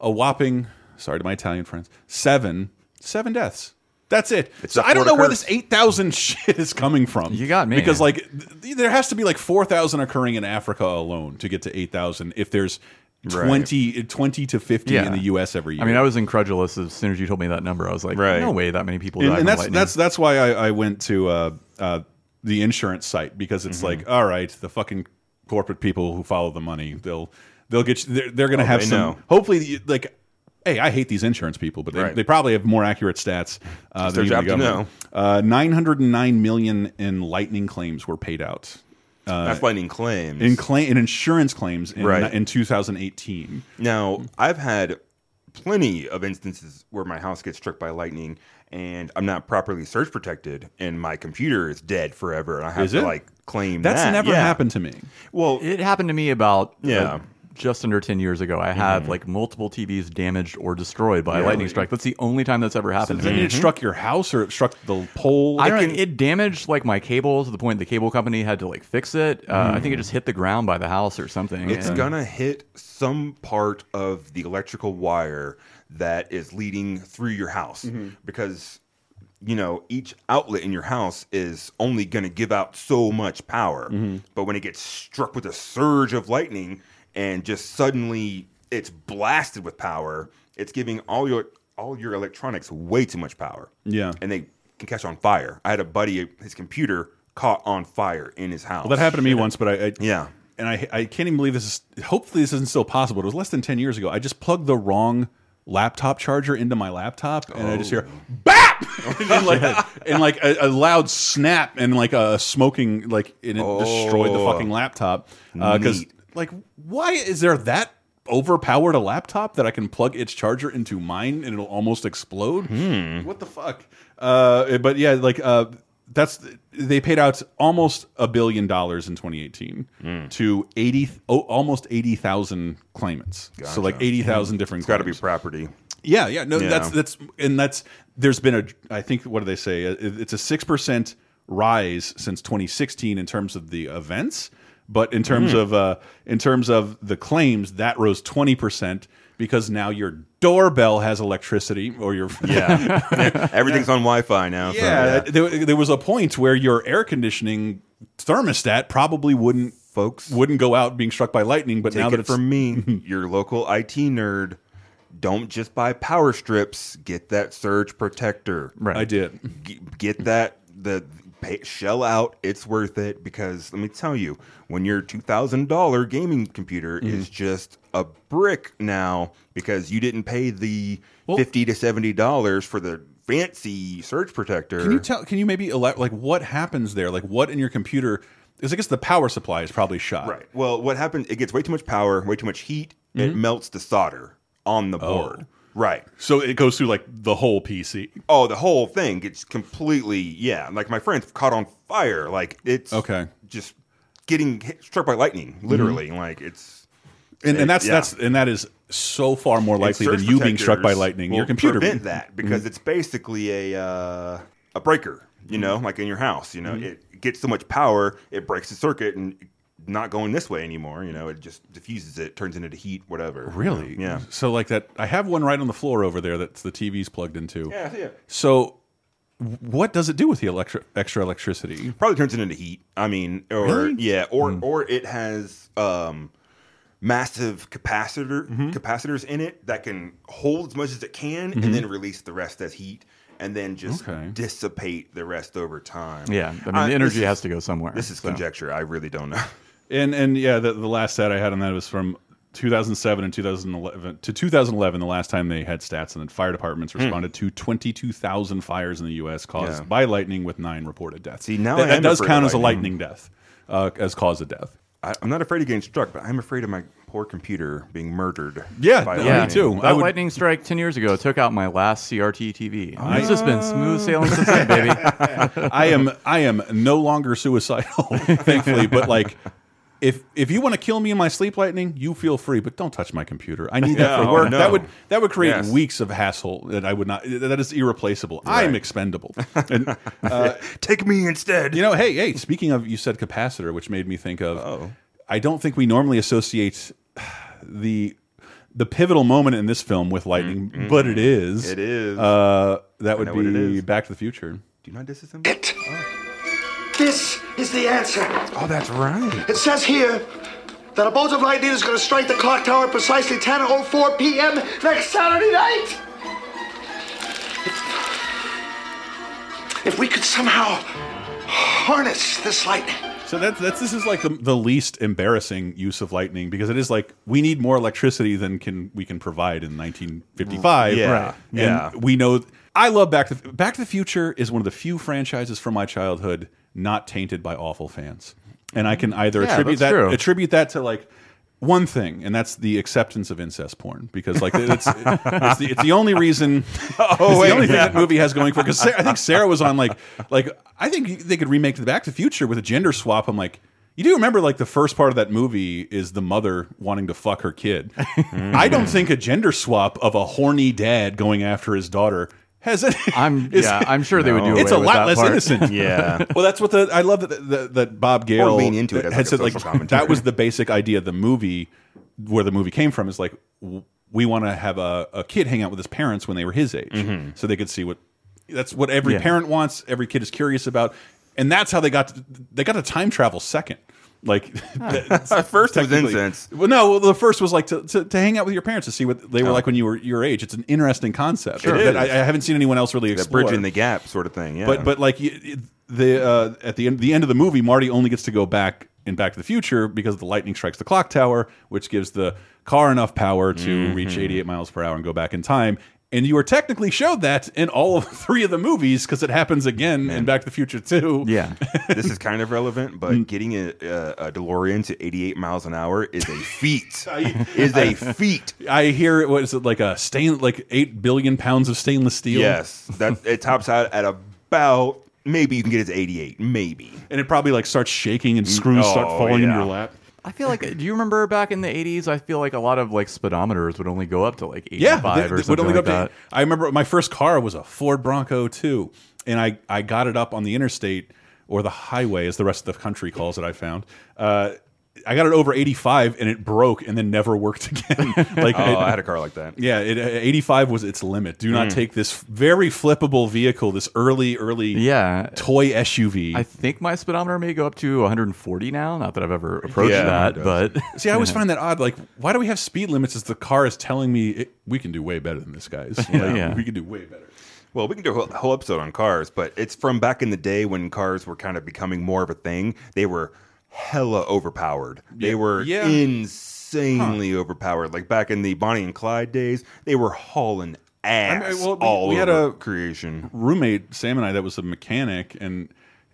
a whopping sorry to my Italian friends, seven, seven deaths. That's it. It's so I don't know where this eight thousand <laughs> shit is coming from. You got me. because like th there has to be like four thousand occurring in Africa alone to get to eight thousand. If there's Right. 20, 20 to fifty Yeah. in the U.S. every year. I mean, I was incredulous as soon as you told me that number. I was like, Right. no way that many people and, died and that's lightning. that's that's why I, I went to uh, uh, the insurance site because it's Mm-hmm. like, all right, the fucking corporate people who follow the money, they'll they'll get you. They're, they're going to Oh, have some. know. Hopefully, like. Hey, I hate these insurance people, but they, Right. they probably have more accurate stats uh, than their even the job to government. Uh, Nine hundred and nine million in lightning claims were paid out That's lightning claims. in claim in insurance claims in, Right. in 2018. Now, I've had plenty of instances where my house gets struck by lightning and I'm not properly surge protected and my computer is dead forever and I have Is to it? like claim That's that. never Yeah. happened to me. Well, it happened to me about Yeah. uh, just under 10 years ago. I had like multiple TVs damaged or destroyed by a lightning strike. That's the only time that's ever happened to Then me. it struck your house or it struck the pole. I don't. It damaged like my cable to the point the cable company had to like fix it. Uh, I think it just hit the ground by the house or something. It's and- gonna hit some part of the electrical wire that is leading through your house mm-hmm. because you know each outlet in your house is only going to give out so much power mm-hmm. but when it gets struck with a surge of lightning and just suddenly it's blasted with power it's giving all your all your electronics way too much power Yeah. and they can catch on fire i had a buddy his computer caught on fire in his house Well, that happened to me once, but I, I Yeah. and I I can't even believe this is. Hopefully, this isn't still possible. It was less than ten years ago. I just plugged the wrong laptop charger into my laptop, and I just hear BAP <laughs> <laughs> and like, and like a, a loud snap and like a smoking like and it destroyed the Oh. fucking laptop because Neat. like why is there that overpowered a laptop that I can plug its charger into mine and it'll almost explode? What the fuck? Uh, but yeah, like uh, that's they paid out almost a billion dollars in 2018 to 80 oh, almost 80,000 claimants. So like 80,000 different. it's got to be property Yeah, yeah, no, Yeah. that's that's and that's there's been a I think what do they say? Uh, It's a six percent rise since 2016 in terms of the events, but in terms Hmm. of uh, in terms of the claims, that rose 20 percent because now your doorbell has electricity or your <laughs> Yeah, <laughs> everything's on Wi-Fi now. so, yeah, There, there was a point where your air conditioning thermostat probably wouldn't folks wouldn't go out being struck by lightning, but Take now that it it's from me, <laughs> your local IT nerd. Don't just buy power strips. Get that surge protector. Right. I did. G- Get that the pay, shell out. It's worth it because let me tell you, when your two thousand dollar gaming computer Mm-hmm. is just a brick now because you didn't pay the Well- fifty to seventy dollars for the fancy surge protector. Can you tell? Can you maybe elect like what happens there? Like what in your computer? Because I guess the power supply is probably shot. Right. Well, what happens? It gets way too much power, way too much heat. It melts the solder on the board. Right. So it goes through like the whole PC. Oh, the whole thing gets completely yeah. Like my friend's caught on fire. Like it's Okay. Just getting hit, struck by lightning, literally. Like it's And, and that's yeah. that's and that is so far more likely than you being struck by lightning. Your computer prevent that because Mhm. it's basically a uh, a breaker. You know, like in your house. You know, Mhm. it gets so much power, it breaks the circuit and not going this way anymore. You know, it just diffuses it, turns into heat, whatever. Really? Yeah. So like that, I have one right on the floor over there that the TV's plugged into. Yeah, yeah. So, what does it do with the electri extra electricity? Probably turns it into heat. I mean, or Really? yeah, or Mm. or it has um, massive capacitor Mm-hmm. capacitors in it that can hold as much as it can Mhm. and then release the rest as heat and then just Okay. dissipate the rest over time. Yeah, I mean, Uh, the energy this has to go somewhere. This is so. conjecture. I really don't know. And and yeah, the, the last stat I had on that was from 2007 and 2011 to 2011. The last time they had stats, and then fire departments Hmm. responded to 22,000 fires in the U.S. caused Yeah. by lightning, with nine reported deaths. See, now that, that does count as a lightning. lightning death, uh, as cause of death. I, I'm not afraid of getting struck, but I'm afraid of my poor computer being murdered. Yeah, by me Yeah, lightning. too. That I would- lightning strike ten years ago took out my last CRT TV. it's just been smooth sailing since then, baby. <laughs> I am I am no longer suicidal, <laughs> thankfully. But like, if if you want to kill me in my sleep, lightning, you feel free, but don't touch my computer. I need that <laughs> Yeah, for oh, work. no. That would that would create Yes. weeks of hassle that I would not. That is irreplaceable. I'm expendable. <laughs> And, uh, Take me instead. you know, hey, hey. Speaking of, you said capacitor, which made me think of. Oh. I don't think we normally associate the the pivotal moment in this film with lightning, but it is. It is. Uh, that would know what it be. Back to the Future. Do you not disassemble. It. This is the answer. Oh, that's right. It says here that a bolt of lightning is going to strike the clock tower at precisely 10.04 p.m. next Saturday night. If we could somehow harness this lightning. So that's that's this is like the, the least embarrassing use of lightning because it is like we need more electricity than can we can provide in 1955. Yeah, Right. and yeah. we know. I love Back to Back to the Future is one of the few franchises from my childhood not tainted by awful fans, and I can either Yeah, attribute that true. attribute that to like. One thing, and that's the acceptance of incest porn, because like it's it's the, it's the only reason. <laughs> Oh, it's wait, the only thing that movie has going for. It. Because I think Sarah was on like like I think they could remake the Back to the Future with a gender swap. I'm like, you do remember like the first part of that movie is the mother wanting to fuck her kid. <laughs> I don't think a gender swap of a horny dad going after his daughter has any. I'm <laughs> yeah, I'm sure they would do. It. It's a lot less part. innocent. <laughs> Yeah. Well, that's what the I love that that, that Bob Gale or lean into it had like, said like commentary. that was the basic idea of the movie, where the movie came from is like we want to have a, a kid hang out with his parents when they were his age, Mm-hmm. so they could see what that's what every Yeah. parent wants. Every kid is curious about, and that's how they got to, they got to time travel second. Like At <laughs> first it was technically- incense. Well, no, well, the first was like to, to, to hang out with your parents to see what they were like when you were your age. It's an interesting concept Sure. that I. I haven't seen anyone else really That bridging the gap sort of thing. Yeah. But but like y- y- the uh, at the end the end of the movie, Marty only gets to go back in Back to the Future because the lightning strikes the clock tower, which gives the car enough power to Mm-hmm. reach 88 miles per hour and go back in time. And you were technically showed that in all of <laughs> three of the movies because it happens again in Back to the Future too. Yeah, <laughs> this is kind of relevant, but mm. getting a, a, a DeLorean to 88 miles an hour is a feat. <laughs> is a feat. I hear what is it like a stain like eight billion pounds of stainless steel. Yes, that it tops out at about maybe you can get it to 88, maybe. and it probably like starts shaking and screws start Oh, falling into yeah. your lap. I feel like. Do you remember back in the '80s? I feel like a lot of like speedometers would only go up to like 85 Yeah, they- or something only like go that. to- I remember my first car was a Ford Bronco too, and I I got it up on the interstate or the highway, as the rest of the country calls it. I found. Uh, I got it over 85 and it broke and then never worked <laughs> again. like Oh, it- I had a car like that. Yeah, it, 85 was its limit. Do not Mm. take this very flippable vehicle, this early early Yeah. toy SUV. I think my speedometer may go up to 140 now. Not that I've ever approached Yeah, that, but See, I always <laughs> find that odd. Like, why do we have speed limits? As the car is telling me it, we can do way better than this, guys. <laughs> Like, Yeah. we can do way better. Well, we can do a whole- whole episode on cars, but it's from back in the day when cars were kind of becoming more of a thing. They were hella overpowered. They Yeah. were Yeah. insanely overpowered. Like back in the Bonnie and Clyde days, they were hauling ass I mean, well, we- all we had over a- creation. roommate Sam and I that was a mechanic and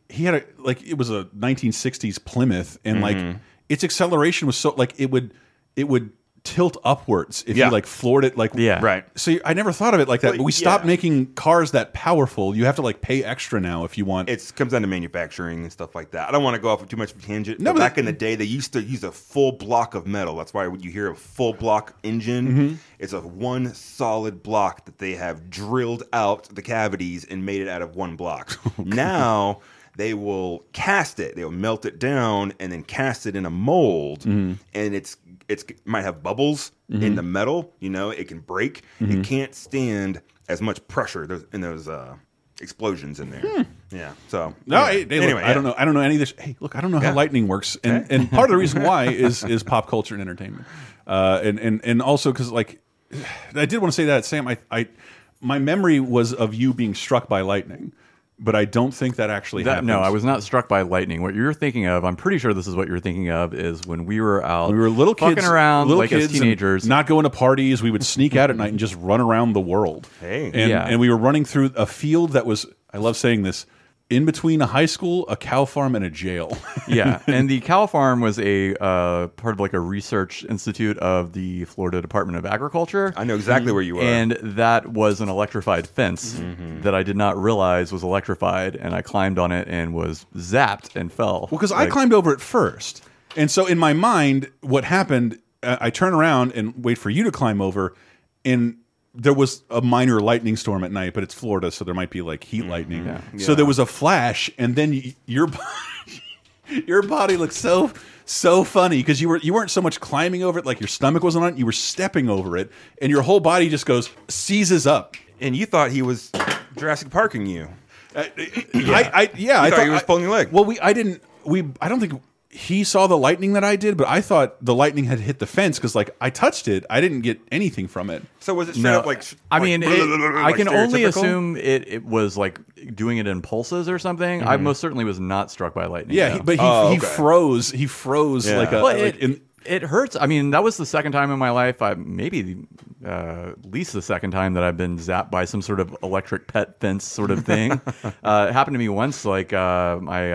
he had a like it was a 1960s Plymouth and like Mhm. its acceleration was so like it would it would tilt upwards if Yeah. you like floored it like Yeah. Right. so I never thought of it like that Well, but we stopped yeah. making cars that powerful you have to like pay extra now if you want It comes down to manufacturing and stuff like that. I don't want to go off too much of a tangent. No, but but back in the day, they used to use a full block of metal. That's why when you hear a full block engine, Mhm. it's a one solid block that they have drilled out the cavities and made it out of one block. <laughs> Now they will cast it. They will melt it down and then cast it in a mold, Mhm. and it's it's it might have bubbles Mhm. in the metal. You know, it can break. It can't stand as much pressure in those uh, explosions in there. Yeah. So No, anyway, hey, hey, look, anyway, I yeah. don't know. I don't know any of this. Hey, look, I don't know Yeah. how lightning works, and Okay. and part of the reason why <laughs> is is pop culture and entertainment, uh, and and and also because like <sighs> I did want to say that Sam, I I my memory was of you being struck by lightning, but I don't think that actually that, happened. no, I was not struck by lightning. What you're thinking of, I'm pretty sure this is what you're thinking of, is when we were out, We were little fucking kids, around, little like kids as teenagers. not going to parties. We would sneak out at night and just run around the world. Hey. and Yeah. and we were running through a field that was. I love saying this. In between a high school, a cow farm, and a jail. <laughs> yeah, and the cow farm was a uh, part of like a research institute of the Florida Department of Agriculture. I know exactly where you were. and that was an electrified fence Mm-hmm. that I did not realize was electrified, and I climbed on it and was zapped and fell. Well, because I climbed over it first, and so in my mind, what happened? Uh, I turn around and wait for you to climb over, and there was a minor lightning storm at night, but it's Florida, so there might be like heat lightning. So Yeah. there was a flash, and then your <laughs> your body looks so so funny because you were you weren't so much climbing over it like your stomach wasn't on it you were stepping over it and your whole body just goes seizes up and you thought he was Jurassic Parking you. Uh, <clears throat> I, I yeah You I thought thought he was pulling your leg. Well, we I didn't we I don't think he saw the lightning that I did, but I thought the lightning had hit the fence because like I touched it, I didn't get anything from it. So was it straight No, up like? I like, mean, it, I can only assume it, it was like doing it in pulses or something. I most certainly was not struck by lightning. Yeah, he, but he, Oh, he okay. froze. He froze Yeah. like a Well, like it, in, it hurts. I mean, that was the second time in my life, I maybe uh, at least the second time that I've been zapped by some sort of electric pet fence sort of thing. <laughs> uh, it happened to me once. Like uh, my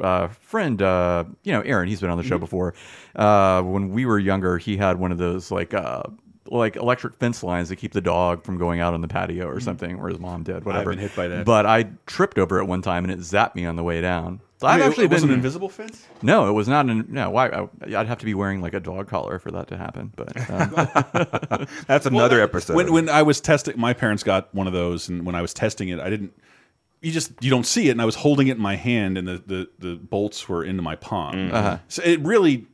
uh, friend, uh, you know, Aaron. He's been on the Mm-hmm. show before. Uh, when we were younger, he had one of those like. Uh, like electric fence lines that keep the dog from going out on the patio or something, or his mom did, whatever. been hit by that. But I tripped over it one time and it zapped me on the way down. So I've Wait, actually it was been an invisible fence. no, it was not. An, no, why? I, I'd have to be wearing like a dog collar for that to happen. But um, <laughs> That's another episode. When when I was testing, my parents got one of those, and when I was testing it, I didn't. You just you don't see it, and I was holding it in my hand, and the the, the bolts were into my palm. Mm. Uh-huh. So it really,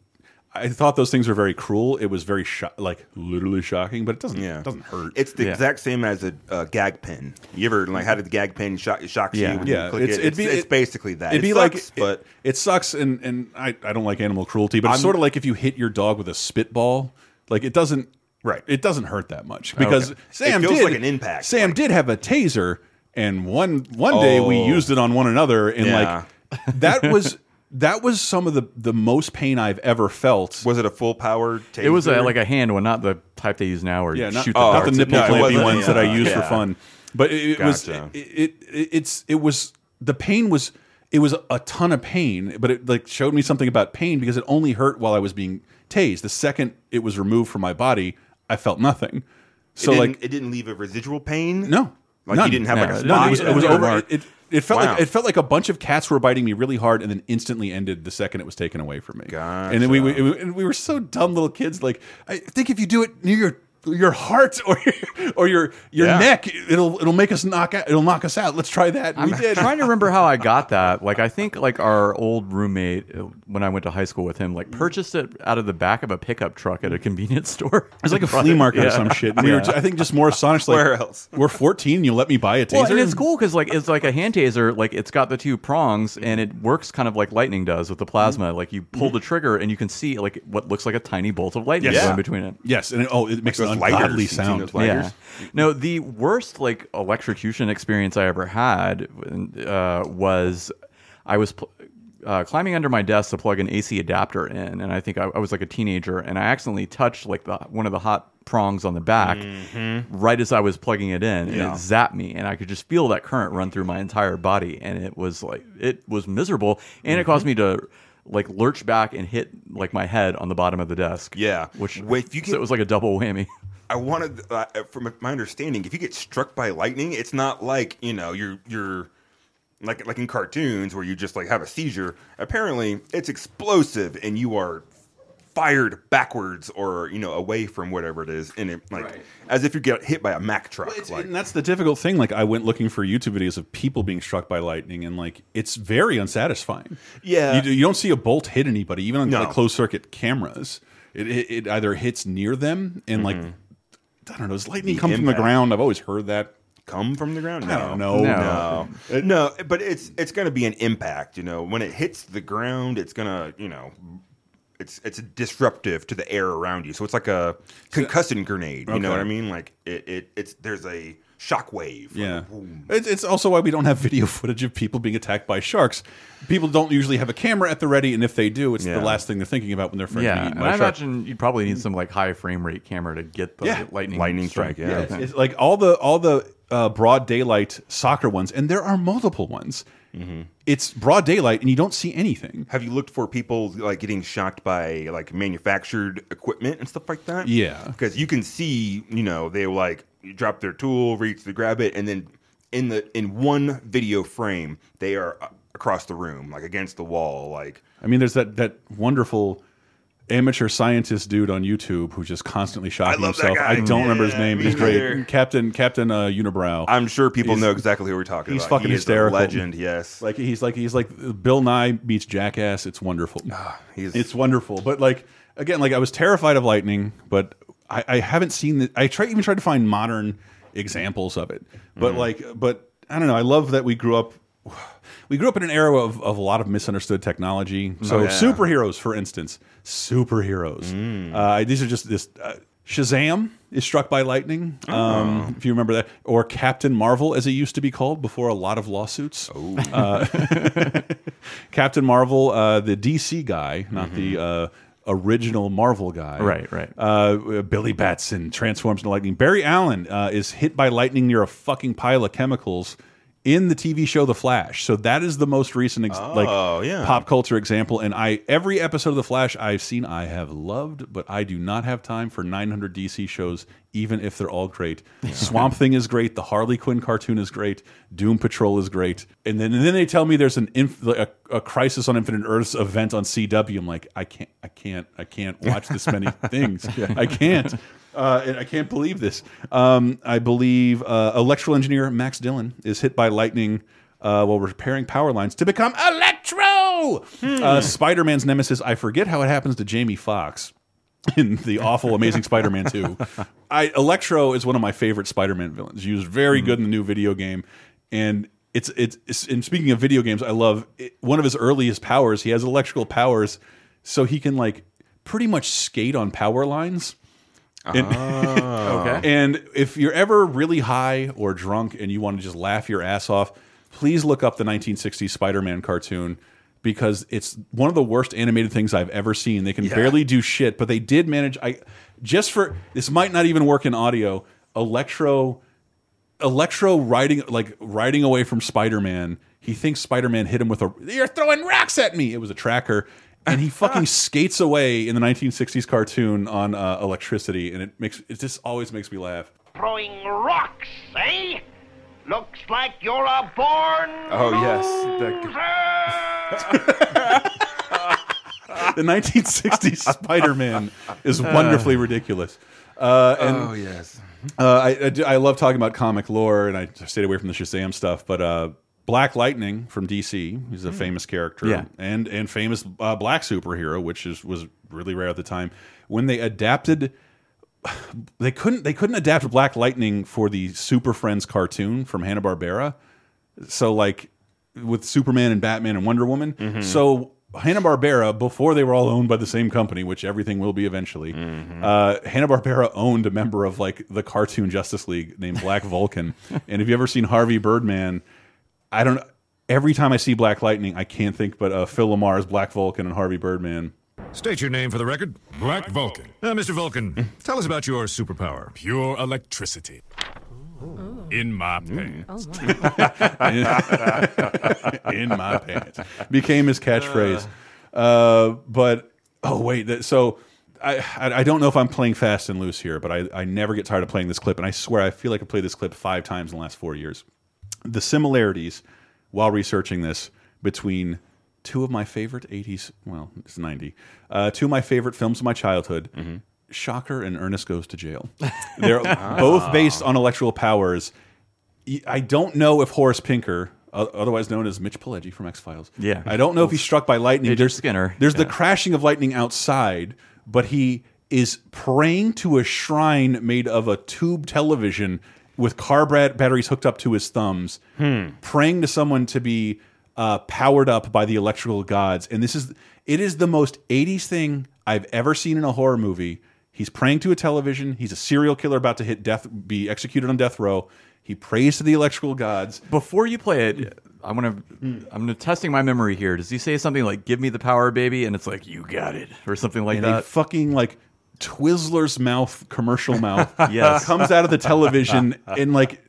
I thought those things were very cruel. It was very sho like literally shocking, but it doesn't Yeah. it doesn't hurt. It's the Yeah. exact same as a, a gag pin. You ever like how did the gag pin shock shocks Yeah. you when yeah, you click it's, it? it'd It's, be, it's it- basically that. It'd it be sucks, like, it- but it, sucks, and and I I don't like animal cruelty, but it's I'm- sort of like if you hit your dog with a spitball, like it doesn't. Right. It doesn't hurt that much because Okay. Sam It feels did like an impact, Sam like- did have a taser, and one one day we Oh. used it on one another, and Yeah. like <laughs> that was that was some of the the most pain I've ever felt. was it a full power taser? it was a, like a hand one, not the type they use now, or yeah, not, shoot the Oh, not the nipple no, clampy wasn't, ones that I yeah. use for fun, but it, it was Gotcha. it, it, it it's it was the pain was it was a ton of pain, but it like showed me something about pain because it only hurt while I was being tased. The second it was removed from my body, I felt nothing. So it like it didn't leave a residual pain. no, like none. you didn't have No, like a it No, it was, it was over. It, it, felt Wow. like it felt like a bunch of cats were biting me really hard, and then instantly ended the second it was taken away from me. And then we, we Gotcha. and we were so dumb little kids. Like I think if you do it near your your heart or your, or your your Yeah. neck, it'll it'll make us knock out. It'll knock us out. Let's try that. I'm we did. trying to <laughs> remember how I got that. Like, I think like our old roommate uh, when I went to high school with him, like purchased it out of the back of a pickup truck at a convenience <laughs> store. It was like a <laughs> flea market or some shit. And we were, I think, just more astonished. Like, Where else? We're 14. You let me buy a taser. Well, and it's cool because like it's like a hand taser. Like it's got the two prongs, and it works kind of like lightning does with the plasma. Like you pull the trigger, and you can see like what looks like a tiny bolt of lightning Yes. going between it. Yes, and it, oh, it makes Those an lighters. ungodly sound. those? Yeah. No, the worst like electrocution experience I ever had uh, was I was pl- uh, climbing under my desk to plug an AC adapter in, and I think I, I was like a teenager, and I accidentally touched like the one of the hot prongs on the back right as I was plugging it in, and Mm-hmm. Yeah. it zapped me, and I could just feel that current run through my entire body, and it was like it was miserable, and it caused me to like lurch back and hit like my head on the bottom of the desk. Yeah. which Wait, if you so it was like a double whammy. I wanted, uh, from my understanding, if you get struck by lightning, it's not like you know you're you're like like in cartoons where you just like have a seizure. Apparently, it's explosive and you are fired backwards or you know away from whatever it is, and it like Right. as if you get hit by a Mack truck. It's- like, and that's the difficult thing. Like I went looking for YouTube videos of people being struck by lightning, and like it's very unsatisfying. Yeah. you, do- you don't see a bolt hit anybody, even on No. like closed circuit cameras. It, it, it either hits near them, and like I don't know, does lightning The come from the ground? I've always heard that. come from the ground? I don't know. No. No, no, but it's it's going to be an impact. You know, when it hits the ground, it's gonna you know, it's it's disruptive to the air around you. So it's like a concussion grenade. You know what I mean? Like it, it it's there's a shock wave. like, Yeah, it's, it's also why we don't have video footage of people being attacked by sharks. People don't usually have a camera at the ready, and if they do, it's Yeah. the last thing they're thinking about when they're friends Yeah, being and eaten by I a shark. imagine you'd probably need some like high frame rate camera to get the Yeah. lightning Lightning strike, yeah. Yeah, it's, it's like all the all the uh, broad daylight soccer ones, and there are multiple ones. Mm-hmm. It's broad daylight, and you don't see anything. Have you looked for people like getting shocked by like manufactured equipment and stuff like that? Yeah. because you can see, you know, they like drop their tool, reach to grab it, and then in the in one video frame, they are across the room, like against the wall, like I mean, there's that that wonderful amateur scientist dude on YouTube who's just constantly shocking love that himself. guy. I don't remember his name, but he's great. neither. Captain Captain uh, Unibrow. I'm sure people He's- know exactly who we're talking He's about. fucking He is a hysterical. legend, yes. Like he's like he's like Bill Nye meets Jackass. It's wonderful. he's- it's wonderful. But like again, like I was terrified of lightning, but I, I haven't seen the. I try even tried to find modern examples of it, but Mhm. like, but I don't know. I love that we grew up. We grew up in an era of, of a lot of misunderstood technology. So Oh, yeah. superheroes, for instance, superheroes. Mm. Uh, these are just this. Uh, Shazam is struck by lightning. Um, Oh. If you remember that, or Captain Marvel, as it used to be called before a lot of lawsuits. Oh. Uh, <laughs> Captain Marvel, uh, the DC guy, not the uh, original Marvel guy. Right, right. Uh, Billy Batson transforms into lightning. Barry Allen uh, is hit by lightning near a fucking pile of chemicals in the TV show The Flash. So that is the most recent ex Oh, like yeah. pop culture example. And I every episode of The Flash I've seen, I have loved, but I do not have time for 900 DC shows, even if they're all great. Swamp Thing is great. The Harley Quinn cartoon is great. Doom Patrol is great. And then and then they tell me there's an inf like a, a Crisis on Infinite Earths event on CW. I'm like, I can't, I can't, I can't watch this many <laughs> things. I can't. Uh, and I can't believe this. Um, I believe uh, electrical engineer Max Dillon is hit by lightning uh, while repairing power lines to become Electro. Uh, Spider Man's nemesis. I forget how it happens to Jamie Foxx <laughs> in the awful Amazing Spider Man 2. I, Electro is one of my favorite Spider Man villains. He was very mm. good in the new video game. And it's, it's, it's and speaking of video games, I love it, one of his earliest powers. He has electrical powers, so he can like pretty much skate on power lines. And, ah. <laughs> Okay. and if you're ever really high or drunk and you want to just laugh your ass off, please look up the 1960s Spider-Man cartoon because it's one of the worst animated things I've ever seen. They can Yeah. barely do shit, but they did manage. I just for this might not even work in audio. Electro, Electro riding like riding away from Spider-Man. He thinks Spider-Man hit him with a. You're throwing rocks at me. It was a tracker. And he fucking <laughs> skates away in the 1960s cartoon on uh, electricity, and it makes it just always makes me laugh. Throwing rocks, eh? Looks like you're a born Oh, yes. the 1960s <laughs> Spider-Man is wonderfully ridiculous. Uh, and, oh, yes. Uh, I, I, do- I love talking about comic lore, and I stayed away from the Shazam stuff. But uh, Black Lightning from DC, he's a famous character, Yeah. and and famous uh, black superhero, which is was really rare at the time. When they adapted, they couldn't they couldn't adapt Black Lightning for the Super Friends cartoon from Hanna Barbera. So like with Superman and Batman and Wonder Woman. So Hanna Barbera, before they were all owned by the same company, which everything will be eventually, uh, Hanna Barbera owned a member of like the cartoon Justice League named Black <laughs> Vulcan. and if you ever seen Harvey Birdman, I don't. Every time I see Black Lightning, I can't think but uh, Phil LaMarr's Black Vulcan and Harvey Birdman. State your name for the record. Black Vulcan. Uh, Mr. Vulcan, tell us about your superpower. Pure electricity. In my pants. <laughs> in my pants became his catchphrase. Uh, but oh wait, that, so I, I I don't know if I'm playing fast and loose here, but I I never get tired of playing this clip, and I swear I feel like I played this clip five times in the last four years. The similarities while researching this between two of my favorite 80s, well, it's 90, uh, two of my favorite films of my childhood. Mm-hmm. Shocker and Ernest Goes to Jail. <laughs> They're ah. both based on electrical powers. I don't know if Horace Pinker, otherwise known as Mitch Pileggi from X Files, Yeah. I don't know if he's struck by lightning. Agent there's Skinner, There's the crashing of lightning outside, but he is praying to a shrine made of a tube television with car bat- batteries hooked up to his thumbs, hmm. praying to someone to be uh, powered up by the electrical gods. And this is it is the most 80s thing I've ever seen in a horror movie. He's praying to a television. He's a serial killer about to hit death, be executed on death row. He prays to the electrical gods. Before you play it, I'm gonna I'm gonna testing my memory here. Does he say something like "Give me the power, baby"? And it's like, "You got it," or something like and that. fucking like Twizzler's mouth commercial mouth <laughs> Yes. comes out of the television <laughs> and like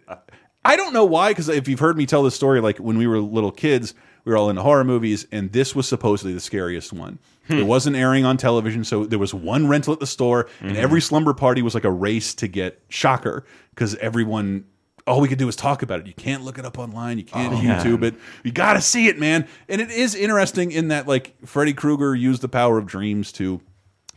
I don't know why because if you've heard me tell this story like when we were little kids we were all into horror movies and this was supposedly the scariest one. Hmm. It wasn't airing on television so there was one rental at the store and Mm-hmm. every slumber party was like a race to get Shocker because everyone all we could do was talk about it. You can't look it up online. You can't Oh, YouTube man. it. You got to see it, man. And it is interesting in that like Freddy Krueger used the power of dreams to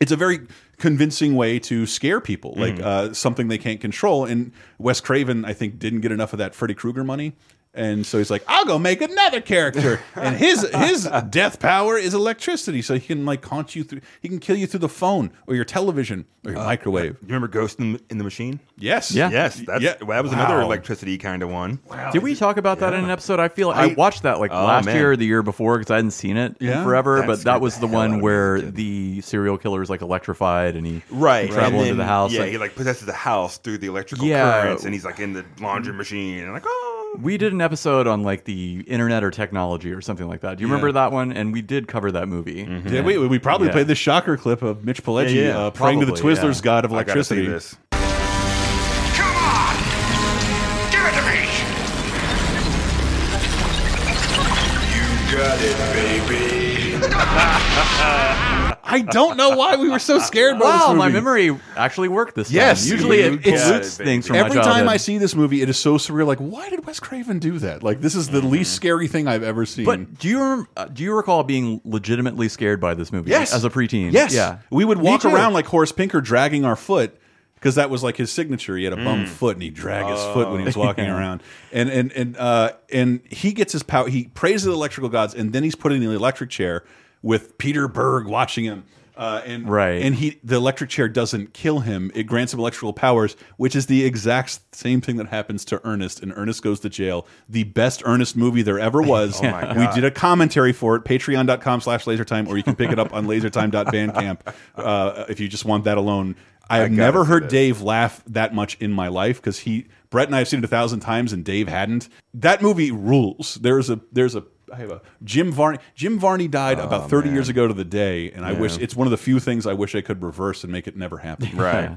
it's a very convincing way to scare people, like Mhm. uh, something they can't control. And Wes Craven, I think, didn't get enough of that Freddy Krueger money. And so he's like, I'll go make another character, and his his <laughs> death power is electricity, so he can like haunt you through. He can kill you through the phone or your television or your uh, microwave. You remember Ghost in the, in the Machine? Yes. Yeah. Yes. That's, Yeah. That was another electricity kind of one. Did we talk about that in an episode? I feel I, I- watched that like Oh, last man. year or the year before because I hadn't seen it Yeah? in forever. That but that was the the hell out of one where as a kid. the serial killer is like electrified and he Right. travel and into the house. Yeah, and- he like possesses the house through the electrical Yeah. currents, and he's like in the laundry machine, and like, oh. We did an episode on like the internet or technology or something like that. Do you remember that one? And we did cover that movie. Did we? We probably Yeah. played the shocker clip of Mitch Pileggi Yeah, yeah. uh, praying to the Twizzlers yeah. god of I gotta see electricity. this. Come on! Give it to me! You got it, baby. <laughs> <laughs> I don't know why we were so <laughs> scared by this Wow, my memory actually worked this time. Yes, usually it got pollutes it, things from Every time. I see this movie, it is so surreal. Like, why did Wes Craven do that? Like, this is the least scary thing I've ever seen. But do you rem- uh, do you recall being legitimately scared by this movie? yes, as a preteen. yes, yeah. we would walk around like Horace Pinker, dragging our foot because that was like his signature. He had a Mm. bum foot, and he drag his foot when he was Oh. walking around. And and and uh, and he gets his power. He praises the electrical gods, and then he's put in the electric chair with Peter Berg watching him. Uh, and Right. and he the electric chair doesn't kill him; it grants him electrical powers, which is the exact same thing that happens to Ernest. And Ernest goes to jail. The best Ernest movie there ever <laughs> was. Oh my we did a commentary for it. Patreon.com/slash LaserTime, or you can pick it up on <laughs> LaserTime.bandcamp uh, if you just want that alone. I have I never heard this. Dave laugh that much in my life because he Brett and I have seen it a thousand times and Dave hadn't. That movie rules. There's a there's a I have a Jim Varney. Jim Varney died about 30 years ago to the day, and I wish it's one of the few things I wish I could reverse and make it never happen. <laughs> Right.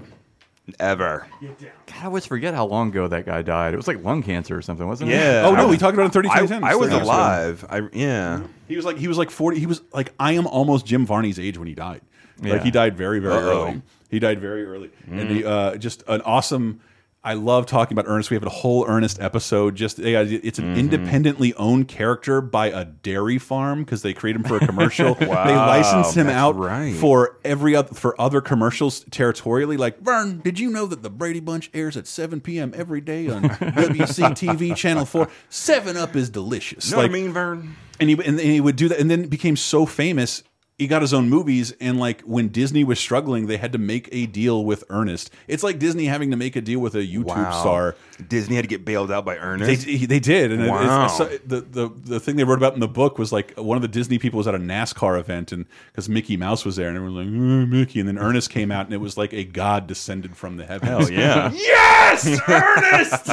Ever. God, I always forget how long ago that guy died. It was like lung cancer or something, wasn't it? Yeah. Oh no, I we was- talked about it in 30 I, 2010. I was alive. I yeah. He was like he was like 40. He was like I am almost Jim Varney's age when he died. Yeah. Like he died very very Uh-oh. early. He died very early, and Mm. he uh, just an awesome. I love talking about Ernest. We have a whole Ernest episode. Just yeah, it's an mm-hmm. independently owned character by a dairy farm because they create him for a commercial. <laughs> They license him out right. for every other for other commercials territorially. Like Vern, did you know that the Brady Bunch airs at 7 p.m. every day on <laughs> WCTV Channel Four? Seven Up is delicious. You know like, what I mean, Vern? and he and he would do that, and then became so famous. He got his own movies, and like when Disney was struggling, they had to make a deal with Ernest. It's like Disney having to make a deal with a YouTube Wow. star. Disney had to get bailed out by Ernest. they did, and it- Wow. it's, the the the thing they wrote about in the book was like one of the Disney people was at a NASCAR event, and because Mickey Mouse was there, and everyone was like "Mm, Mickey, and then Ernest came out, and it was like a god descended from the heavens. Hell yeah. <laughs> yes, Ernest.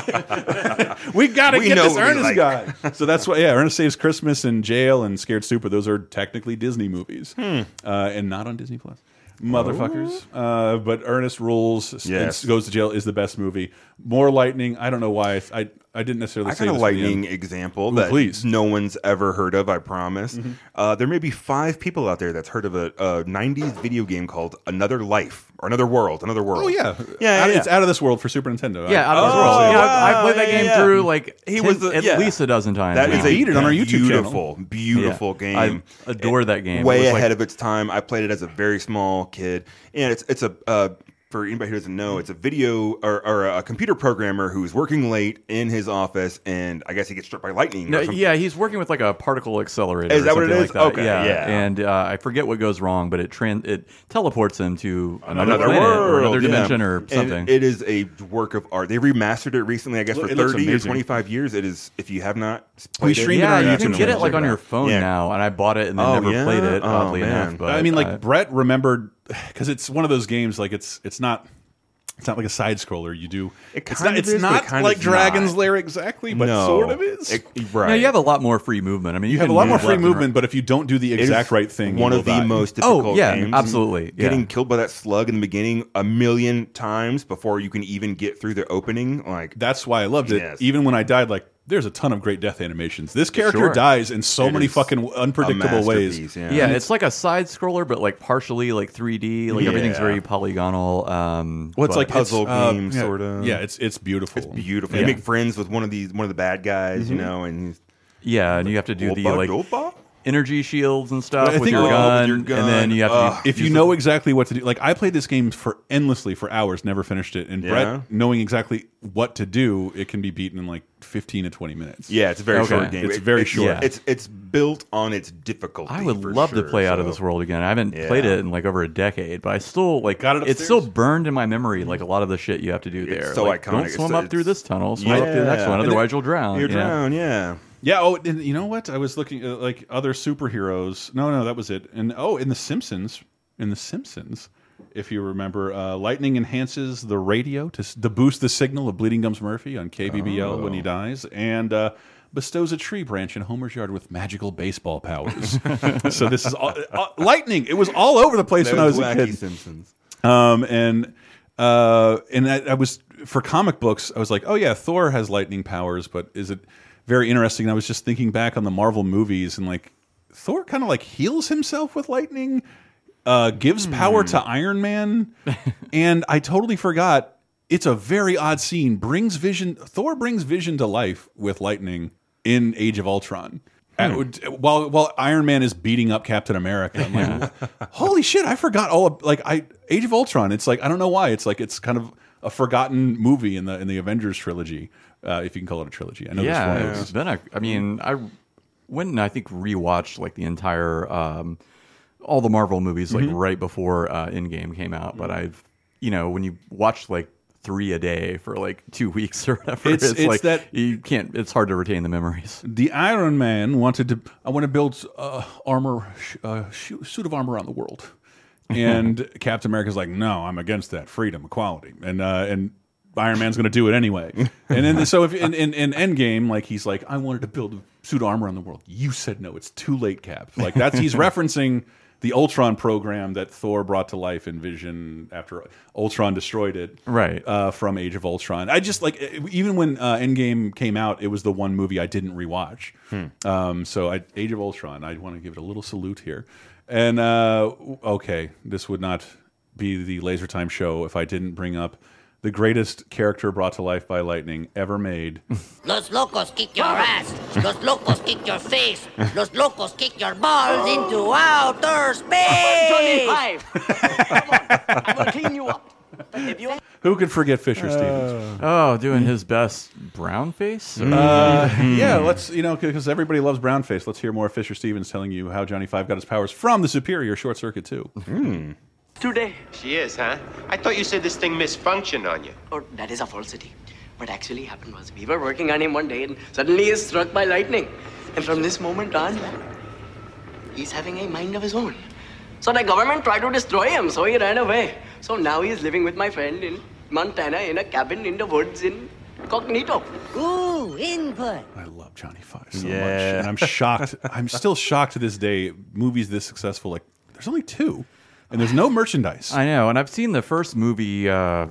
<laughs> we got to We get know this Ernest like. guy. So that's why, yeah, Ernest Saves Christmas and Jail and Scared Stupid. Those are technically Disney movies, Hmm. uh, and not on Disney Plus. Motherfuckers, uh, but Ernest rules. Yes. goes to jail is the best movie. More lightning. I don't know why. I I, I didn't necessarily. I say got a this lightning example Ooh, that please. no one's ever heard of. I promise. Uh, there may be five people out there that's heard of a, a '90s video game called Another Life or Another World. Another World. Oh yeah, yeah, Out- yeah. It's out of this world for Super Nintendo. Yeah, I- out of this Oh, world. Yeah, I've- I've played that game yeah, yeah. through like He 10 was the- at yeah. least a dozen times. That now. is a beat it on our YouTube beautiful, channel. beautiful Yeah. game. I adore that game. It Way was like- ahead of its time. I played it as a very small kid, and it's it's a uh, for anybody who doesn't know, it's a video or, or a computer programmer who's working late in his office, and I guess he gets struck by lightning. No, or yeah, he's working with like a particle accelerator. Is or that what it something? Like that. Okay, yeah. And uh, I forget what goes wrong, but it tran it teleports him to another, another planet world, or another yeah. dimension or And something. it is a work of art. They remastered it recently, I guess, for it thirty or twenty five years. It is. If you have not We played streamed it, it yeah, you can get it like on your phone Yeah. now, and I bought it and then Oh, never yeah? played it. Oh, oddly man. enough, but I mean, like uh, Brett remembered <sighs> because it's one of those games. Like it's it's not. It's not like a side scroller. You do. It it's not. of It's is, not it kind like of Dragon's not. Lair exactly, but no, sort of is. It- right. now you have a lot more free movement. I mean, you, you have a lot more free left right. movement, but if you don't do the exact right thing, One of the die. most Oh, yeah, games. absolutely, yeah. Getting killed by that slug in the beginning a million times before you can even get through the opening. Like That's why I loved it. Yes. Even when I died, like there's a ton of great death animations. This character Sure. dies in so It many fucking unpredictable ways. Yeah. Yeah, it's like a side scroller, but like partially like 3D. Like everything's very polygonal. Um, Well, it's like puzzle it's, uh, game, yeah, sorta. Yeah, it's it's beautiful. It's beautiful. Yeah. You make friends with one of these, one of the bad guys, you know, and he's yeah, and you have to do the Opa like dopa? Energy shields and stuff I with your, Oh, with gun, and then you have to. Ugh. if you know exactly what to do, like I played this game for endlessly for hours, never finished it, and Yeah. Brett knowing exactly what to do, it can be beaten in like fifteen to twenty minutes. Yeah, it's a very Okay. short game. It's It- very it's, short. Yeah. It's it's built on its difficulty. I would love to sure, play out of this world again. I haven't Yeah. played it in like over a decade, but I still like Got it it's still burned in my memory. Like a lot of the shit you have to do It's there. so like, iconic. Don't swim so- up through this tunnel. Swim up through the next one. Otherwise, you'll drown. You're yeah. drown, yeah. Yeah. Oh, and you know what? I was looking at like other superheroes. No, no, that was it. And oh, in the Simpsons, in the Simpsons, if you remember, uh, Lightning enhances the radio to, to boost the signal of Bleeding Gums Murphy on KBBL when he dies, and uh, bestows a tree branch in Homer's yard with magical baseball powers. <laughs> so this is all, uh, lightning. It was all over the place when I was a kid. Simpsons. Um, and uh, and I, I was for comic books. I was like, oh yeah, Thor has lightning powers, but is it very interesting? And I was just thinking back on the Marvel movies and like Thor kind of like heals himself with lightning, uh, gives hmm. power to Iron Man, <laughs> and I totally forgot. It's a very odd scene. Brings Vision. Thor brings Vision to life with lightning in Age of Ultron. Uh, hmm. At- while while Iron Man is beating up Captain America, I'm like, <laughs> holy shit! I forgot all of, like I Age of Ultron. It's like I don't know why. It's like it's kind of a forgotten movie in the in the Avengers trilogy, uh, if you can call it a trilogy. I know yeah, there's four it's been a. I mean, I went and I think rewatched like the entire um, all the Marvel movies like Mhm. right before uh, Endgame came out. But I've you know when you watch like three a day for like two <laughs> weeks or whatever, It's- it's, it's like that- you can't. It's hard to retain the memories. The Iron Man wanted to. I want to build uh, armor, sh- uh, suit of armor on the world, <laughs> and Captain America's like, no, I'm against that. Freedom, equality, and uh, and Iron Man's going to do it anyway. <laughs> And then so if in, in in Endgame, like he's like, I wanted to build a suit of armor around the world. You said no. It's too late, Cap. Like that's he's <laughs> referencing. The Ultron program that Thor brought to life in Vision after Ultron destroyed it, Right. Uh, from Age of Ultron. I just like even when uh, Endgame came out, it was the one movie I didn't rewatch. Um, so I, Age of Ultron, I want to give it a little salute here. And uh, okay, this would not be the Laser Time show if I didn't bring up the greatest character brought to life by lightning ever made. <laughs> Los locos kick your ass. Los locos kick your face. Los locos kick your balls into outer space. I'm gonna clean you up. If you Who could forget Fisher uh, Stevens? Oh, doing his best brown face. Mm. Uh, yeah, hmm. let's you know because everybody loves brown face. Let's hear more of Fisher Stevens telling you how Johnny Five got his powers from the Superior Short Circuit Two. Hmm. Today. She is, huh? I thought you said this thing misfunctioned on you. Oh, that is a falsity. What actually happened was we were working on him one day and suddenly he is struck by lightning. And from this moment on, he's having a mind of his own. So the government tried to destroy him, so he ran away. So now he is living with my friend in Montana in a cabin in the woods in Cognito. Ooh, input. I love Johnny Five so much, and I'm shocked. <laughs> I'm still shocked to this day. Movies this successful, like there's only two, and there's no merchandise. I know, and I've seen the first movie uh,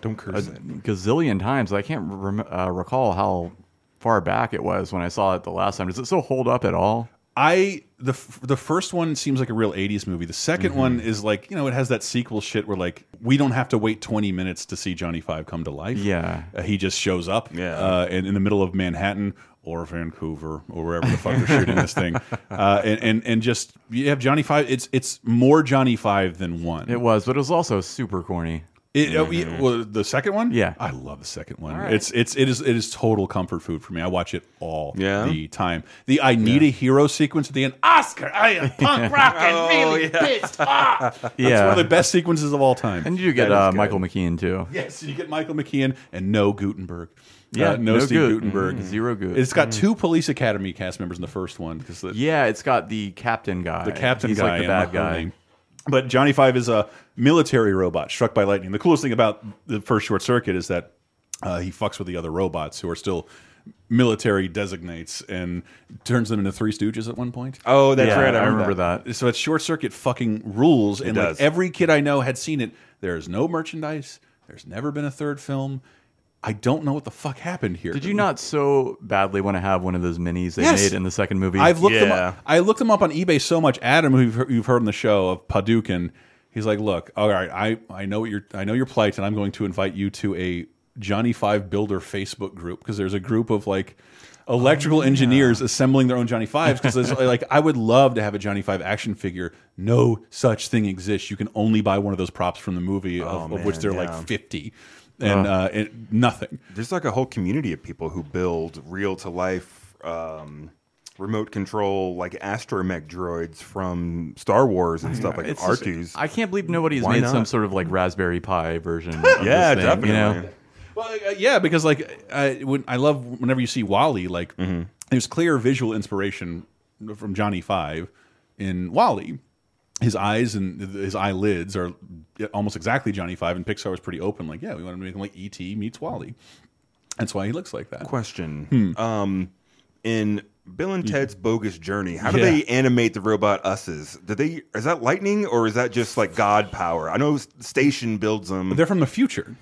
don't curse a curse gazillion times. I can't rem uh, recall how far back it was when I saw it the last time. Does it still hold up at all? I the f- the first one seems like a real '80s movie. The 2nd Mm-hmm. one is like you know it has that sequel shit where like we don't have to wait 20 minutes to see Johnny Five come to life. Yeah. Uh, he just shows up. Yeah. uh, in, in the middle of Manhattan or Vancouver or wherever the fuck they're shooting this thing, <laughs> uh, and, and and just you have Johnny Five. It's it's more Johnny Five than one. It was, but it was also super corny. It, oh, yeah, well, the second one, Yeah. I love the second one. All right. It's it's it is it is total comfort food for me. I watch it all Yeah? the time. The I need a hero sequence at the end. Oscar, I am <laughs> punk rock and Oh, really yeah. pissed <laughs> off. That's Yeah. one of the best sequences of all time. And you get uh. Michael McKean too. Yes, you get Michael McKean and no Guttenberg. Yeah, Uh, no, no Steve Gut. Guttenberg. Mm, zero good. It's got two Police Academy cast members in the first one because Yeah, it's got the captain guy. the captain He's guy like the bad guy. But Johnny Five is a military robot struck by lightning. The coolest thing about the first short circuit is that uh, he fucks with the other robots who are still military designates and turns them into Three Stooges at one point. Oh, that's Yeah, right. I remember that. So it's short circuit fucking rules, and does. like every kid I know had seen it. There's no merchandise. There's never been a third film. I don't know what the fuck happened here. Did you not so badly want to have one of those minis they Yes. made in the second movie? I've looked them up. I looked them up on eBay so much. Adam, who you've heard, you've heard on the show of Paducah, he's like, "Look, all right, I I know what your I know your plight, and I'm going to invite you to a Johnny Five Builder Facebook group because there's a group of like." electrical oh, engineers assembling their own Johnny Fives because like I would love to have a Johnny Five action figure. No such thing exists. You can only buy one of those props from the movie, of, oh, of which man, there are yeah. like fifty, and Uh. uh, and nothing. There's like a whole community of people who build real to life um, remote control like astromech droids from Star Wars and stuff like It's just- R2s. I can't believe nobody's Why made not? some sort of like Raspberry Pi version. Of <laughs> Yeah, this thing, You know? definitely. Well, uh, yeah, because like I, when, I love whenever you see WALL-E, like Mm-hmm. there's clear visual inspiration from Johnny Five in WALL-E. His eyes and his eyelids are almost exactly Johnny Five, and Pixar was pretty open. Like, yeah, we want to make him like ET meets Wally. That's why he looks like that. Question. Hmm. Um, in Bill and Ted's Bogus Journey, how do Yeah. they animate the robot us's? Do they is that lightning or is that just like God power? I know Station builds them. They're from the future.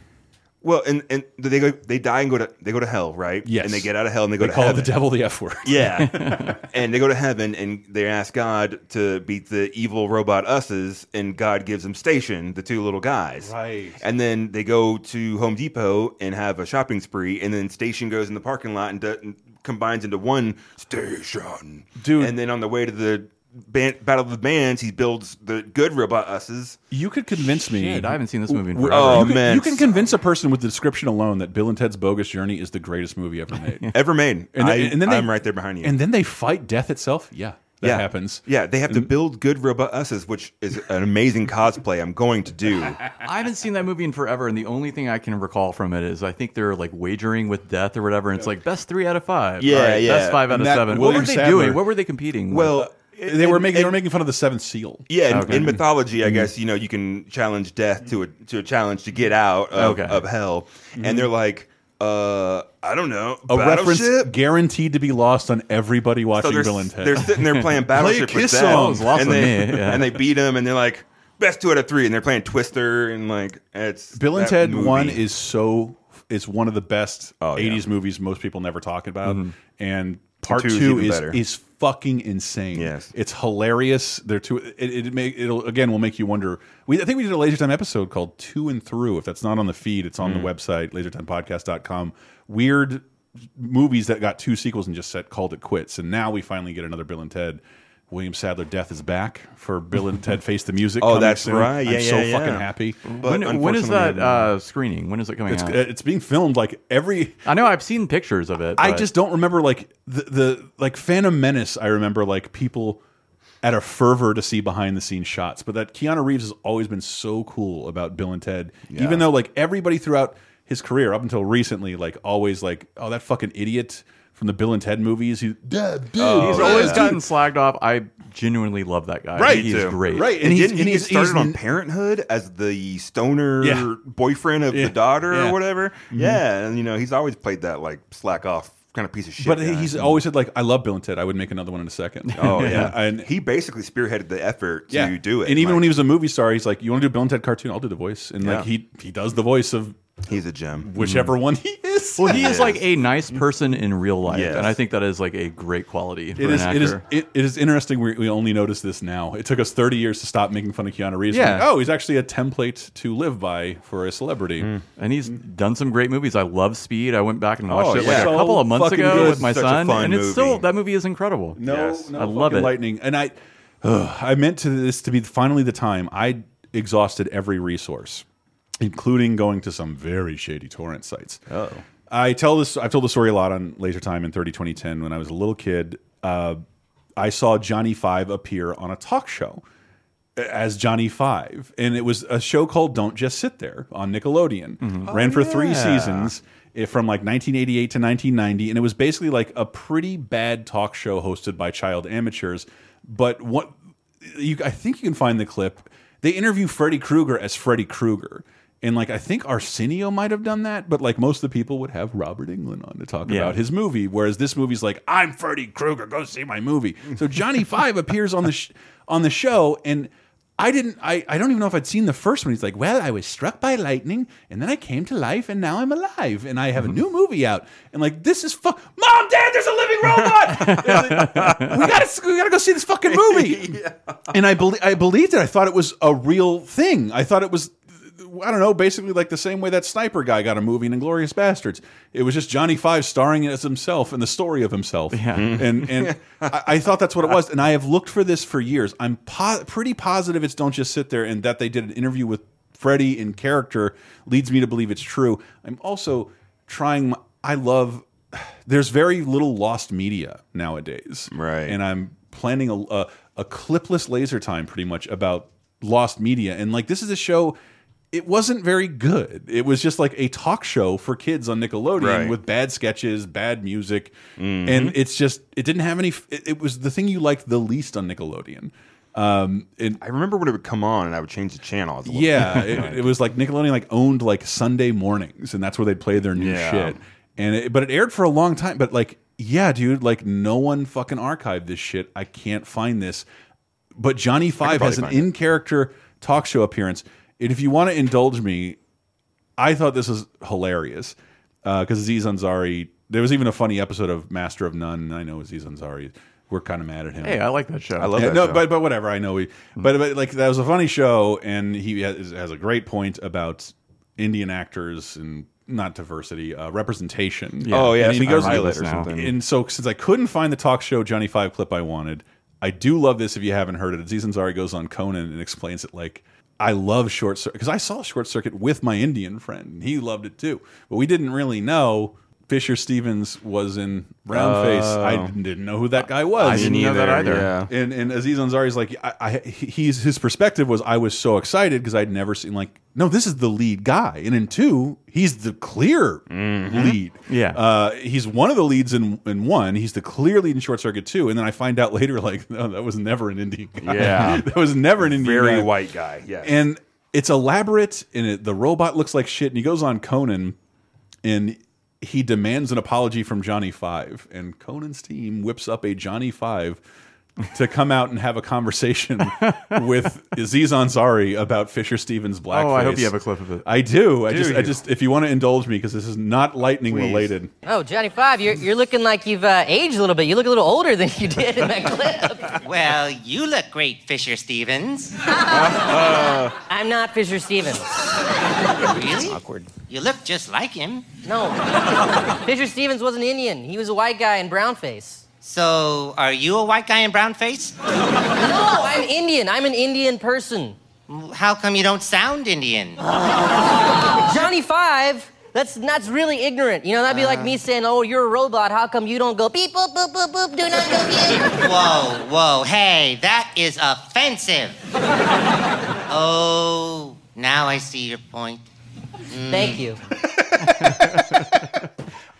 Well, and and they go they die and go to they go to hell, right? Yes. And they get out of hell and they go They to call heaven. the devil the F word. Yeah. <laughs> and they go to heaven and they ask God to beat the evil robot us's, and God gives them Station, the two little guys. Right. And then they go to Home Depot and have a shopping spree, and then Station goes in the parking lot and, do, and combines into one Station. Dude. And then on the way to the band, Battle of the Bands, he builds the good robot us's. You could convince me. Shit, I haven't seen this movie in forever. Oh, oh you can, man. You can convince a person with the description alone that Bill and Ted's Bogus Journey is the greatest movie ever made. <laughs> Ever made. And, I, then- and then they, I'm right there behind you. And then they fight death itself. Yeah, that yeah. happens. Yeah, they have to build good robot us's, which is an amazing cosplay I'm going to do. <laughs> I haven't seen that movie in forever, and the only thing I can recall from it is I think they're like wagering with death or whatever. And it's like best three out of five. Yeah, All right, yeah. Best five out And of seven. William what were they Sadler- doing? What were they competing? with? Well, They were and- making they were making fun of the Seventh Seal. Yeah, in, Okay. in mythology, Mm-hmm. I guess you know you can challenge death to a to a challenge to get out of, Okay. of hell, and they're like, uh, I don't know, Mm-hmm. A reference guaranteed to be lost on everybody watching they're, Bill and Ted. they're sitting there playing <laughs> Battleship with Kiss them, Song. and they yeah. and they beat them, and they're like best two out of three, and they're playing Twister, and like it's Bill and Ted movie. One is so is one of the best Oh, yeah. '80s movies most people never talk about, Mm-hmm. and part two is two is better. is fucking insane. Yes. it's hilarious. They're two. It, it make it'll again will make you wonder. We I think we did a Laser Time episode called Two and Through. If that's not on the feed, it's on Mm. the website lasertimepodcast.com. Weird movies that got two sequels and just said called it quits, and now we finally get another Bill and Ted. William Sadler Death is back for Bill and Ted Face the Music. <laughs> Oh, that's soon. right. I'm Yeah, so yeah, fucking happy. But when, when is that uh, screening? When is it coming It's out? it's being filmed like every. I know I've seen pictures of it. I but- just don't remember like the the like Phantom Menace. I remember like people at a fervor to see behind the scenes shots, but that Keanu Reeves has always been so cool about Bill and Ted, even though like everybody throughout his career up until recently, like always like oh that fucking idiot from the Bill and Ted movies. He, Dad, dude, Oh, He's yeah. always gotten slagged off. I genuinely love that guy. Right, he's too. great. right, And, and he's didn't and he he's, started he's on Parenthood as the stoner Yeah. boyfriend of Yeah. the daughter Yeah. or whatever? Mm-hmm. Yeah, and you know he's always played that like slack off kind of piece of shit. But guy. he's always said like I love Bill and Ted. I would make another one in a second. <laughs> oh yeah, <laughs> and he basically spearheaded the effort to yeah. do it. And even Like, when he was a movie star, he's like, "You want to do a Bill and Ted cartoon? I'll do the voice." And Yeah. like he he does the voice of he's a gem. whichever mm. one he is. Well, he is like a nice person in real life, Yes. and I think that is like a great quality for It is, an it is actor. it, it is interesting. We, we only notice this now. It took us 30 years to stop making fun of Keanu Reeves. Yeah. Like, oh, he's actually a template to live by for a celebrity. Mm. and he's done some great movies. I love Speed. I went back and watched Oh, it like yeah. a couple of months ago good. with my Such son, and it's still that movie is incredible. No, Yes. no I love it. lightning. And I, ugh, <sighs> I meant to this to be finally the time. I exhausted every resource, including going to some very shady torrent sites. Oh, I tell this. I've told the story a lot on Laser Time in 30 2010 when I was a little kid. Uh, I saw Johnny Five appear on a talk show as Johnny Five, and it was a show called "Don't Just Sit There" on Nickelodeon. Ran for three seasons, eh, from like 1988 to 1990, and it was basically like a pretty bad talk show hosted by child amateurs. But what you, I think you can find the clip. They interview Freddy Krueger as Freddy Krueger. And like I think Arsenio might have done that, but like most of the people would have Robert Englund on to talk Yeah. about his movie, whereas this movie's like I'm Freddy Krueger, go see my movie. So Johnny <laughs> Five appears on the sh on the show, and I didn't, I I don't even know if I'd seen the first one. He's like, well, I was struck by lightning, and then I came to life, and now I'm alive, and I have a mhm. new movie out, and like this is fu Mom, Dad, there's a living robot. <laughs> we gotta we gotta go see this fucking movie. <laughs> And I believe I believed it. I thought it was a real thing. I thought it was I don't know, basically like the same way that sniper guy got a movie in Inglourious Basterds. It was just Johnny Five starring as himself and the story of himself. Yeah. And mm-hmm. and <laughs> I, I thought that's what it was. And I have looked for this for years. I'm po pretty positive it's don't just sit there and that they did an interview with Freddie in character leads me to believe it's true. I'm also trying. my- I love. There's very little lost media nowadays, Right. And I'm planning a, a a clipless laser time pretty much about lost media. And like this is a show. It wasn't very good. It was just like a talk show for kids on Nickelodeon Right. with bad sketches, bad music, Mhm. and it's just it didn't have any. It, it was the thing you liked the least on Nickelodeon. Um, and I remember when it would come on and I would change the channel. Yeah, <laughs> it, it was like Nickelodeon like owned like Sunday mornings, and that's where they'd play their new Yeah. shit. And it, but it aired for a long time. But like, yeah, dude, like no one fucking archived this shit. I can't find this. But Johnny Five has an in character talk show appearance. And if you want to indulge me, I thought this was hilarious because Aziz Ansari. There was even a funny episode of Master of None. I know Aziz Ansari. We're kind of mad at him. Hey, I like that show. I love Yeah, that no, show. but but whatever. I know we, but, but like that was a funny show, and he has, has a great point about Indian actors and not diversity, uh, representation. Yeah. Oh, yeah, and, it's he goes highlight or something. And so since I couldn't find the talk show Johnny Five clip I wanted, I do love this. If you haven't heard it, Aziz Ansari goes on Conan and explains it like. I love Short Circuit because I saw Short Circuit with my Indian friend. And he loved it too, but we didn't really know Fisher Stevens was in Brown Face. I Oh. didn't know who that guy was. I didn't know that either. Yeah. And and Aziz Ansari's like, I, I he's his perspective was I was so excited because I'd never seen like no, this is the lead guy, and in two, he's the clear lead. Yeah. uh, he's one of the leads in in one. He's the clear lead in Short Circuit two, and then I find out <laughs> later like no, that was never an Indian guy. Yeah. <laughs> that was never an Indian Very guy. white guy. Yes. And it's elaborate, and it, the robot looks like shit. And he goes on Conan, and he demands an apology from Johnny Five, and Conan's team whips up a Johnny Five to come out and have a conversation <laughs> with Aziz Ansari about Fisher Stevens' blackface. Oh, I hope you have a clip of it. I do. I Do just, I just, if you want to indulge me, because this is not lightning Please. related. Oh, Johnny Five, you're, you're looking like you've uh, aged a little bit. You look a little older than you did in that <laughs> clip. Well, you look great, Fisher Stevens. I'm not Fisher Stevens. Really? Awkward. You look just like him. No. <laughs> Fisher Stevens was an Indian. He was a white guy in brown face. So, are you a white guy in brown face? No, I'm Indian. I'm an Indian person. How come you don't sound Indian? <laughs> Johnny Five. That's that's really ignorant. You know, that'd be like me uh. saying, "Oh, you're a robot. How come you don't go beep boop boop boop boop? Do not go beep." <laughs> Whoa, whoa, hey, that is offensive. Oh, now I see your point. Thank you. <laughs>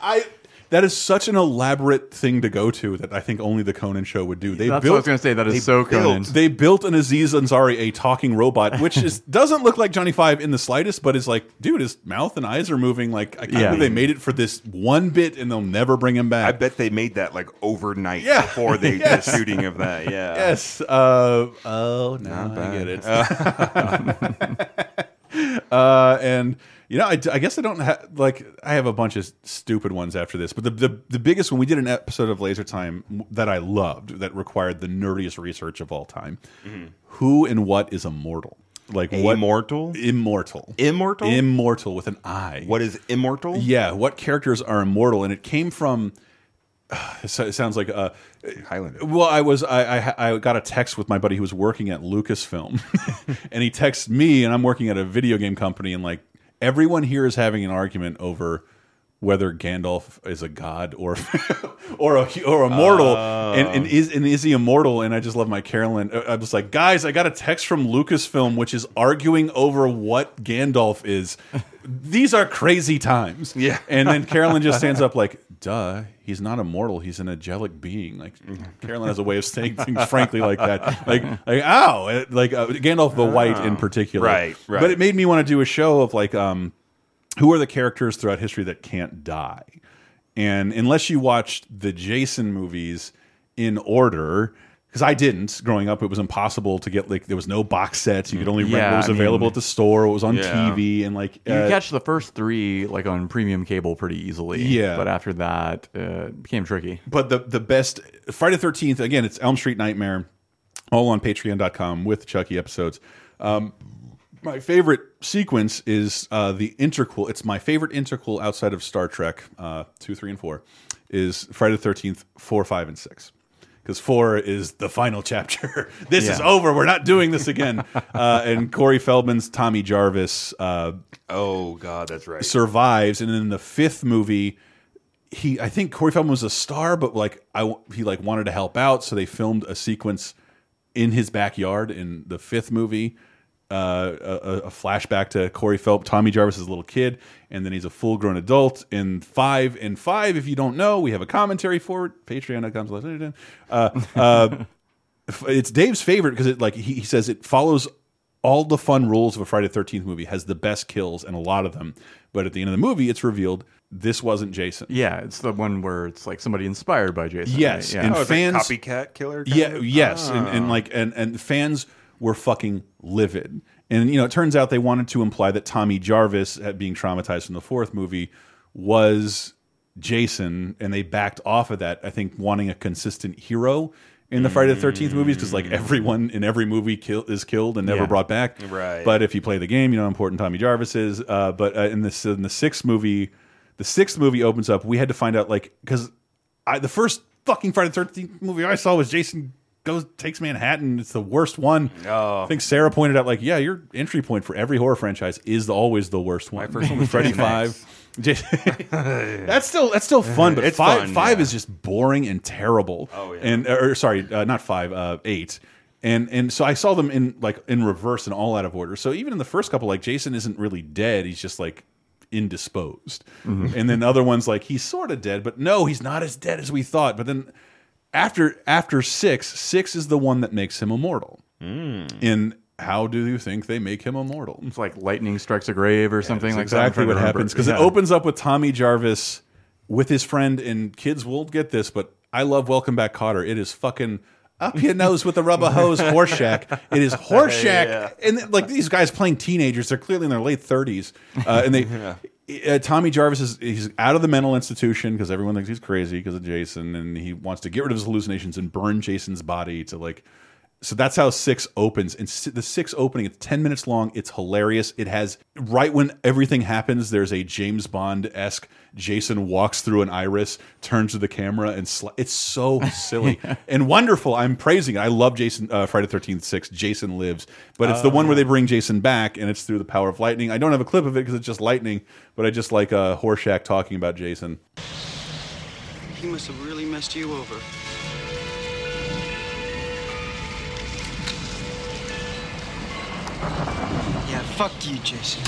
I. That is such an elaborate thing to go to that I think only the Conan show would do. They That's built, what I was going to say. That is they so Conan. built- They built an Aziz Ansari, a talking robot, which is <laughs> doesn't look like Johnny Five in the slightest, but is like, dude, his mouth and eyes are moving. Like, I can't Yeah. believe they made it for this one bit, and they'll never bring him back. I bet they made that like overnight Yeah. before <laughs> they Yes. the shooting of that. Yeah. Yes. Uh, oh, now Not I get it. uh, <laughs> Uh, and you know, I, I guess I don't have like I have a bunch of stupid ones after this, but the, the the biggest one we did an episode of Laser Time that I loved that required the nerdiest research of all time. Mm-hmm. Who and what is immortal? Like what Immortal? Immortal. Immortal? Immortal with an I. What is immortal? Yeah, what characters are immortal? And it came from. <sighs> It sounds like uh, Highlander. Well, I was I, I I got a text with my buddy who was working at Lucasfilm, <laughs> and he texts me, and I'm working at a video game company, and like everyone here is having an argument over whether Gandalf is a god or <laughs> or a or a mortal, and, and is and is he immortal? And I just love my Carolyn. I was like, guys, I got a text from Lucasfilm, which is arguing over what Gandalf is. <laughs> These are crazy times. Yeah. And then Carolyn just stands up like, duh, he's not immortal. He's an angelic being. Like Carolyn has a way of saying things frankly like that. Like, like ow, like uh, Gandalf the White in particular. Right, right. But it made me want to do a show of like, um, who are the characters throughout history that can't die? And unless you watched the Jason movies in order, because I didn't growing up, it was impossible to get like there was no box sets. You could only rent Yeah, what was I mean- available at the store. What was on Yeah. TV and like You uh, catch the first three like on premium cable pretty easily. Yeah. but after that, uh, it became tricky. but the the best Friday Thirteenth again. It's Elm Street Nightmare, all on Patreon.com with Chucky episodes. Um, My favorite sequence is uh, the interquel. It's my favorite interquel outside of Star Trek uh, two, three, and four. Is Friday the Thirteenth four, five, and six. Because four is the final chapter. <laughs> this is over. We're not doing this again. <laughs> uh, and Corey Feldman's Tommy Jarvis. Uh, oh God, that's right. Survives, and in the fifth movie, he I think Corey Feldman was a star, but like I he like wanted to help out, so they filmed a sequence in his backyard in the fifth movie. Uh, a, a flashback to Corey Phelps, Tommy Jarvis as a little kid, and then he's a full grown adult in five. In five, if you don't know, we have a commentary for it. Patreon.com slash uh, uh, <laughs> it's Dave's favorite because it like he, he says it follows all the fun rules of a Friday the Thirteenth movie, has the best kills and a lot of them. But at the end of the movie, it's revealed this wasn't Jason. Yeah, it's the one where it's like somebody inspired by Jason. Yes, right? yeah. and fans copycat killer. kind Yeah, of? yes, and, and Oh. like and and fans were fucking livid. And you know, it turns out they wanted to imply that Tommy Jarvis, at being traumatized from the fourth movie, was Jason, and they backed off of that. I think wanting a consistent hero in the Friday the Thirteenth movies because like everyone in every movie kill, is killed and never Yeah. brought back. Right. But if you play the game, you know how important Tommy Jarvis is. Uh, but uh, in this in the sixth movie, the sixth movie opens up. We had to find out like because I the first fucking Friday the Thirteenth movie I saw was Jason goes takes Manhattan. It's the worst one. Oh. I think Sarah pointed out like, yeah, your entry point for every horror franchise is the, always the worst one. My first one <laughs> was Freddy Five. <laughs> That's still that's still fun, but It's five fun, five yeah. is just boring and terrible. Oh, yeah. And or sorry, uh, not five, uh, eight. And and so I saw them in like in reverse and all out of order. So even in the first couple, like Jason isn't really dead. He's just like indisposed. Mm-hmm. And then other ones like he's sort of dead, but no, he's not as dead as we thought. But then after after six, six is the one that makes him immortal. Hmm. And how do you think they make him immortal? It's like lightning strikes a grave or something That's like that. Exactly what happens because Yeah. it opens up with Tommy Jarvis with his friend, and kids will get this, but I love Welcome Back Kotter. It is fucking up your nose with a rubber hose <laughs> Horshack. It is Horshack, Yeah. and like these guys playing teenagers, they're clearly in their late thirties, uh, and they. <laughs> Uh, Tommy Jarvis is he's out of the mental institution because everyone thinks he's crazy because of Jason, and he wants to get rid of his hallucinations and burn Jason's body to like so that's how six opens. And the six opening, it's 10 minutes long. It's hilarious. It has, right when everything happens, there's a James Bond esque Jason walks through an iris, turns to the camera, and sli- it's so <laughs> silly and wonderful. I'm praising it. I love Jason, uh, Friday 13th, 6. Jason lives. But it's the Oh, one where they bring Jason back, and it's through the power of lightning. I don't have a clip of it because it's just lightning, but I just like uh, Horshack talking about Jason. He must have really messed you over. Yeah, fuck you, Jason.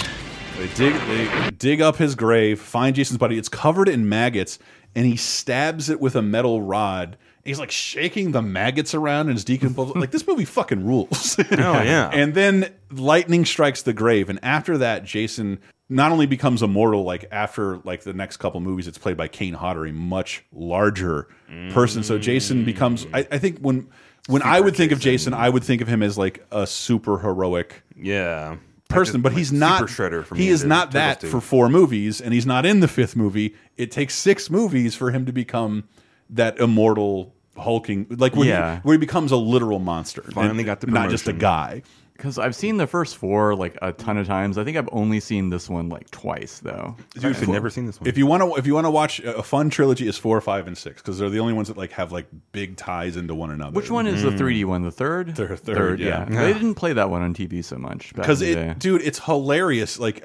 They dig, they dig up his grave, find Jason's body. It's covered in maggots, and he stabs it with a metal rod. He's like shaking the maggots around and it's decomposed. like this movie fucking rules. <laughs> oh yeah. And then lightning strikes the grave, and after that, Jason not only becomes immortal. Like after like the next couple movies, it's played by Kane Hodder, a much larger person. So Jason becomes. I, I think when when I would think of Jason, I would think of him as like a super heroic Yeah. person, but he's not. Shredder from he is not that 2. for four movies, and he's not in the fifth movie. It takes six movies for him to become that immortal hulking, like when Yeah. he, where he becomes a literal monster. Finally and got the not just a guy. Because I've seen the first four like a ton of times. I think I've only seen this one like twice though. Dude, I've never seen this one. If you want to, if you want to watch a fun trilogy, is four, five, and six because they're the only ones that like have like big ties into one another. Which one is the 3D one? The third? Third- third, yeah. They didn't play that one on TV so much because it, day. dude, it's hilarious. Like,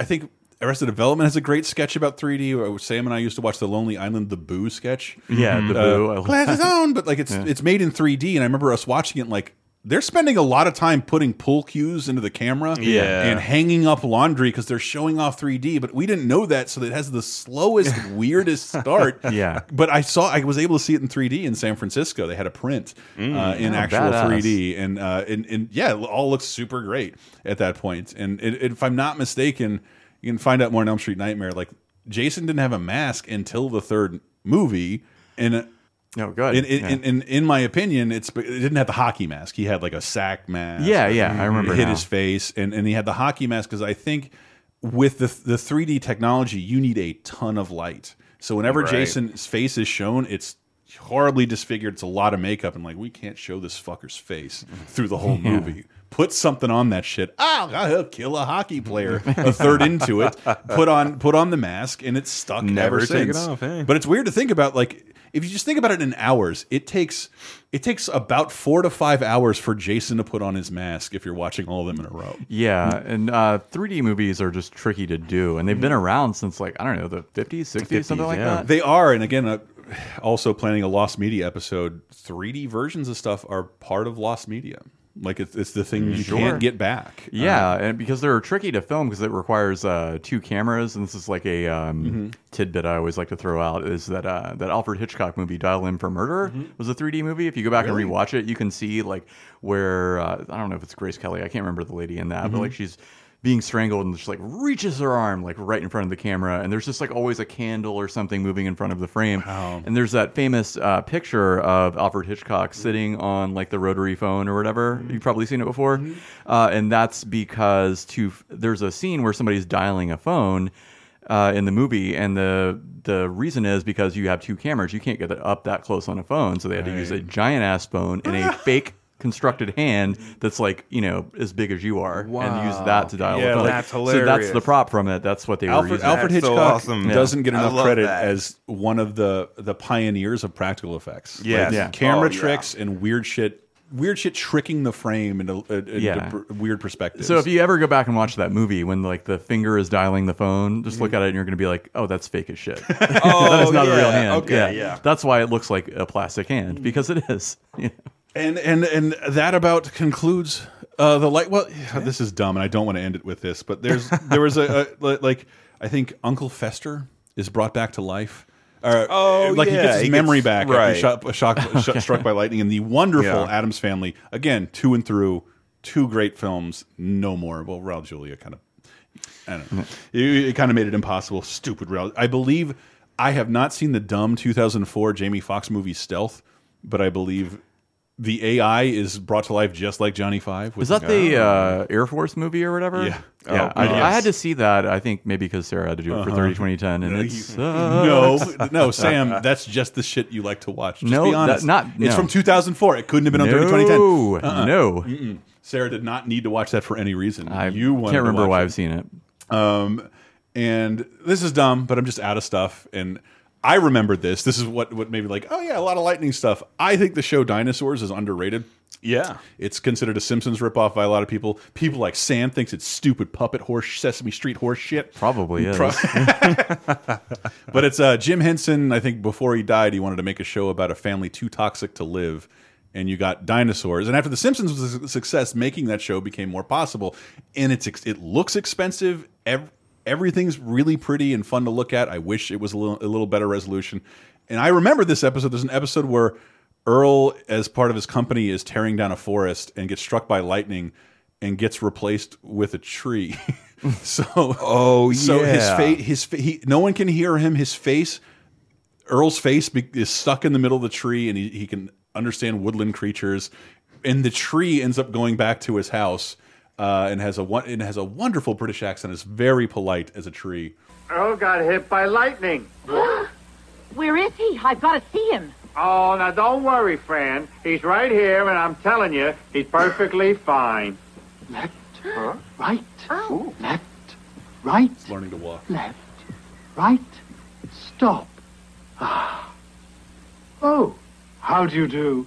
I think Arrested Development has a great sketch about 3D. Sam and I used to watch the Lonely Island, the Boo sketch. Yeah, the Boo. I Uh, love Glasses that. <laughs> on, but like it's Yeah. it's made in 3D, and I remember us watching it. and, Like they're spending a lot of time putting pull cues into the camera, Yeah. and hanging up laundry because they're showing off 3D. But we didn't know that, so it has the slowest, <laughs> weirdest start. Yeah. But I saw, I was able to see it in 3D in San Francisco. They had a print uh, in Oh, actual badass. 3D, and uh, and and yeah, it all looks super great at that point. And it, if I'm not mistaken, you can find out more in Elm Street Nightmare. Like Jason didn't have a mask until the third movie, and. No, good. In, in, Yeah. in, in, in my opinion, it's it didn't have the hockey mask. He had like a sack mask. Yeah, yeah, I remember It hit now. his face, and, and he had the hockey mask because I think with the the 3D technology, you need a ton of light. So whenever Right. Jason's face is shown, it's horribly disfigured. It's a lot of makeup, and like we can't show this fucker's face <laughs> through the whole Yeah. movie. put something on that shit. Oh, I'll kill a hockey player. a third into it, put on put on the mask, and it's stuck Never ever take it since. off, eh? But it's weird to think about. Like, if you just think about it in hours, it takes it takes about four to five hours for Jason to put on his mask if you're watching all of them in a row. Yeah, and uh, 3D movies are just tricky to do, and they've been around since like I don't know the 50s, 60s, something like that. They are, and again, uh, also planning a Lost Media episode. 3D versions of stuff are part of Lost Media. Like it's, it's the thing you Sure. can't get back. Yeah, Uh, and because they're tricky to film because it requires uh, two cameras, and this is like a um, Mhm. tidbit I always like to throw out is that uh, that Alfred Hitchcock movie Dial M for Murder was a 3D movie. If you go back Really? and rewatch it, you can see like where uh, I don't know if it's Grace Kelly, I can't remember the lady in that, but Mhm. like she's being strangled and just like reaches her arm like right in front of the camera, and there's just like always a candle or something moving in front of the frame. And there's that famous uh, picture of Alfred Hitchcock sitting on like the rotary phone or whatever. You've probably seen it before, uh, and that's because to there's a scene where somebody's dialing a phone. Uh, in the movie, and the the reason is because you have two cameras, you can't get it up that close on a phone, so they had to use a giant ass phone in a fake constructed hand that's like you know as big as you are, and use that to dial Yeah, a phone. that's So that's the prop from it. That's what they were Alfred, using. Alfred That's so Hitchcock awesome. Yeah. doesn't get enough credit that. as one of the the pioneers of practical effects. Yes. Like, Yeah. camera Oh, yeah. tricks and weird shit, weird shit tricking the frame into, uh, into Yeah. weird perspectives. So if you ever go back and watch that movie when like the finger is dialing the phone, just Mm-hmm. look at it and you're going to be like, "Oh, that's fake as shit. Oh, <laughs> <laughs> that is not a real hand." Okay, yeah. That's why it looks like a plastic hand because it is. <laughs> You know? And and and that about concludes uh, the light. Well, this is dumb, and I don't want to end it with this, but there's <laughs> there was a, a like I think Uncle Fester is brought back to life. Or, Oh, uh, like he gets his he memory gets- back right. after shot, uh, shock, <laughs> sh- struck by lightning, and the wonderful Yeah. Addams Family again, two and through, two great films, no more. Well, Raul Julia kind of, I don't know, mm. it, it kind of made it impossible. Stupid Raul. I believe I have not seen the dumb 2004 Jamie Foxx movie Stealth, but I believe the AI is brought to life just like Johnny Five. Was that the uh, Air Force movie or whatever? Yeah. yeah. Oh, I, yes. I had to see that. I think maybe because Sarah had to do it for Uh-huh. 30 2010, and No, it's no, no, Sam, that's just the shit you like to watch. Just No, be that- honest. not- It's from 2004. It couldn't have been on No, 30 2010. Uh-uh. no. Mm-mm. Sarah did not need to watch that for any reason. I you can't to remember why it. I've seen it. Um, and this is dumb, but I'm just out of stuff. And I remembered this. This is what what made me like, oh yeah, a lot of lightning stuff. I think the show Dinosaurs is underrated. Yeah. It's considered a Simpsons ripoff by a lot of people. People like Sam thinks it's stupid puppet horse Sesame Street horse shit. Probably is. <laughs> but it's uh, Jim Henson. I think before he died, he wanted to make a show about a family too toxic to live. And you got dinosaurs. And after The Simpsons was a success, making that show became more possible. And it's ex- it looks expensive. Ev everything's really pretty and fun to look at. I wish it was a little, a little better resolution. And I remember this episode. There's an episode where Earl, as part of his company, is tearing down a forest and gets struck by lightning and gets replaced with a tree. <laughs> so, Oh, so his yeah. face, his fa- he, no one can hear him. His face, Earl's face, be, is stuck in the middle of the tree, and he, he can understand woodland creatures. And the tree ends up going back to his house, uh, and has a one and has a wonderful British accent. Is very polite as a tree. Earl got hit by lightning. <gasps> Where is he? I've got to see him. Oh, now don't worry, Fran. He's right here, and I'm telling you, he's perfectly fine. Left, right, left, right, Learning to walk. left, right, stop. Ah. Oh, how do you do?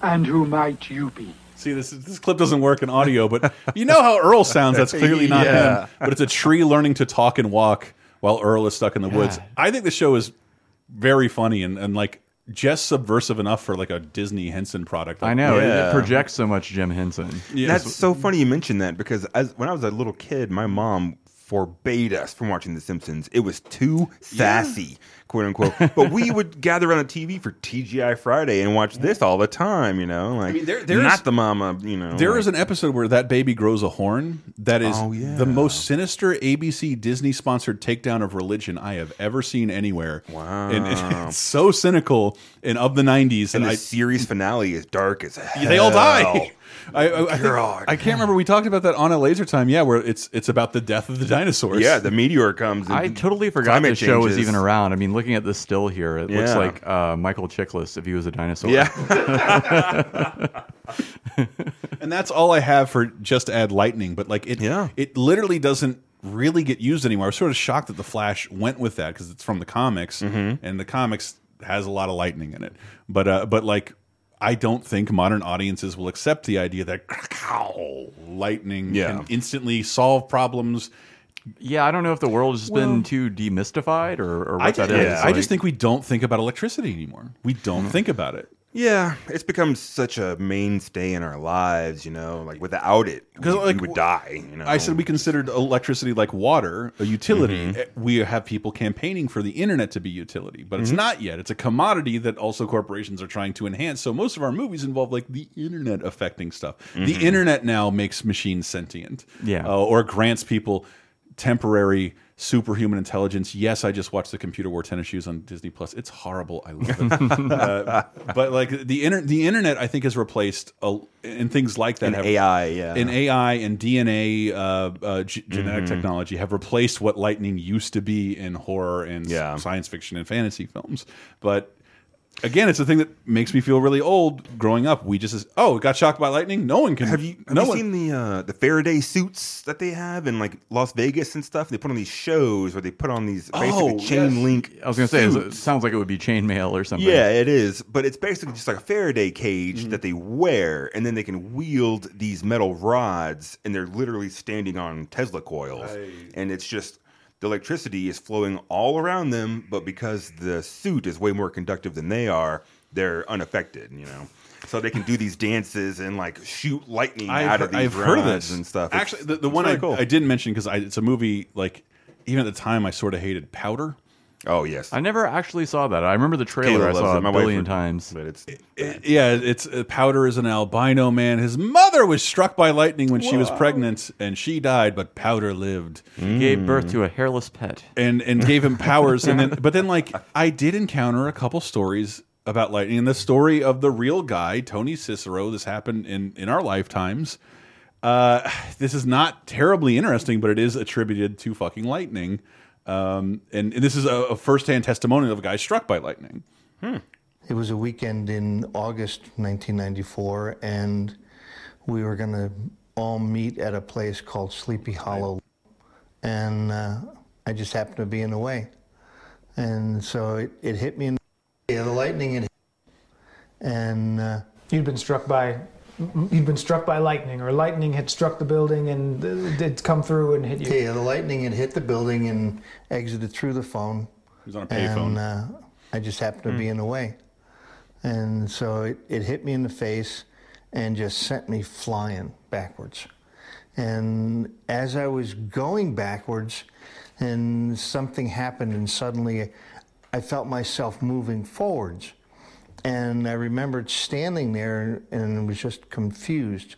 And who might you be? See, this this clip doesn't work in audio, but you know how Earl sounds. That's clearly not Yeah. him. But it's a tree learning to talk and walk while Earl is stuck in the woods. I think the show is very funny and, and like just subversive enough for like a Disney Henson product. I know. it- Yeah. It projects so much Jim Henson. That's so funny you mentioned that because as when I was a little kid, my mom forbade us from watching The Simpsons. It was too sassy, quote unquote. but we would <laughs> gather around the TV for TGI Friday and watch this all the time. You know, like mean, there- there not the mama. You know, There like- is an episode where that baby grows a horn that is Oh, yeah. the most sinister ABC Disney sponsored takedown of religion I have ever seen anywhere. <laughs> Wow. And it- it's so cynical and of the 90s. and and the I, series finale is dark as hell. they all die. I, I, I, think- I can't remember. We talked about that on a laser time. Yeah, where it's it's about the death of the dinosaurs. Yeah, the meteor comes. And I totally forgot climate the show was even around. I mean, looking at this still here, it looks like uh, Michael Chiklis if he was a dinosaur. Yeah. <laughs> and that's all I have for just add lightning. But like it, Yeah. it literally doesn't really get used anymore. I was sort of shocked that the Flash went with that because it's from the comics, Mm-hmm. and the comics has a lot of lightning in it. But uh, but like. I don't think modern audiences will accept the idea that <laughs> lightning Yeah. can instantly solve problems. Yeah, I don't know if the world has Well- been too demystified or, or what I that just, is. I Like- just think we don't think about electricity anymore. We don't hmm. think about it. Yeah, it's become such a mainstay in our lives, you know. Like without it, we, Because like we would die. You know, I said we considered electricity like water a utility. Mhm. Eh, We have people campaigning for the internet to be utility, but it's Mhm. not yet. It's a commodity that also corporations are trying to enhance. So most of our movies involve like the internet affecting stuff. The Mhm. internet now makes machines sentient, Yeah. uh, or grants people temporary superhuman intelligence. Yes, I just watched the Computer Wore Tennis Shoes on Disney Plus. It's horrible. I love it. <laughs> uh, but like the inter the internet, I think has replaced a, and things like that. And have, AI, yeah. and AI and DNA, uh, uh, g- genetic Mhm. technology have replaced what lightning used to be in horror and Yeah. science fiction and fantasy films. But again, it's a thing that makes me feel really old. Growing up, we just oh, got shocked by lightning. No one can. Have you have no you one, seen the uh, the Faraday suits that they have in like Las Vegas and stuff? They put on these shows where they put on these basically Oh, chain yes. link. I was going to say, it sounds like it would be chainmail or something. Yeah, it is, but it's basically just like a Faraday Mm-hmm. cage that they wear, and then they can wield these metal rods, and they're literally standing on Tesla coils, and it's just the electricity is flowing all around them, but because the suit is way more conductive than they are, they're unaffected. You know, so they can do these dances and like shoot lightning I've, out of these I've heard of this and stuff. It's- Actually, the, the it's one really I, cool. I didn't mention because it's a movie like even at the time I sort of hated Powder. Oh yes, I never actually saw that. I remember the Kayla trailer. I saw it. a My billion would- times. But it's yeah, it's uh, Powder is an albino man. His mother was struck by lightning when she was pregnant, and she died, but Powder lived. He gave birth to a hairless pet. and and gave him powers. and then, <laughs> but then, like, I did encounter a couple stories about lightning, and the story of the real guy, Tony Cicoria. This happened in in our lifetimes. Uh, <sighs> this is not terribly interesting, but it is attributed to fucking lightning. Um, and, and this is a, a firsthand testimonial of a guy struck by lightning. It was a weekend in August 1994, and we were going to all meet at a place called Sleepy Hollow. And uh, I just happened to be in the way. And so it, it hit me in the, yeah, the lightning had hit. And uh, You'd been struck by you'd been struck by lightning, or lightning had struck the building and it's come through and hit you. yeah, the lightning had hit the building and exited through the phone. He was on a And payphone. uh, I just happened to Hmm. be in the way. And so it, it hit me in the face and just sent me flying backwards. And as I was going backwards, and something happened, and suddenly I felt myself moving forwards. And I remembered standing there and was just confused,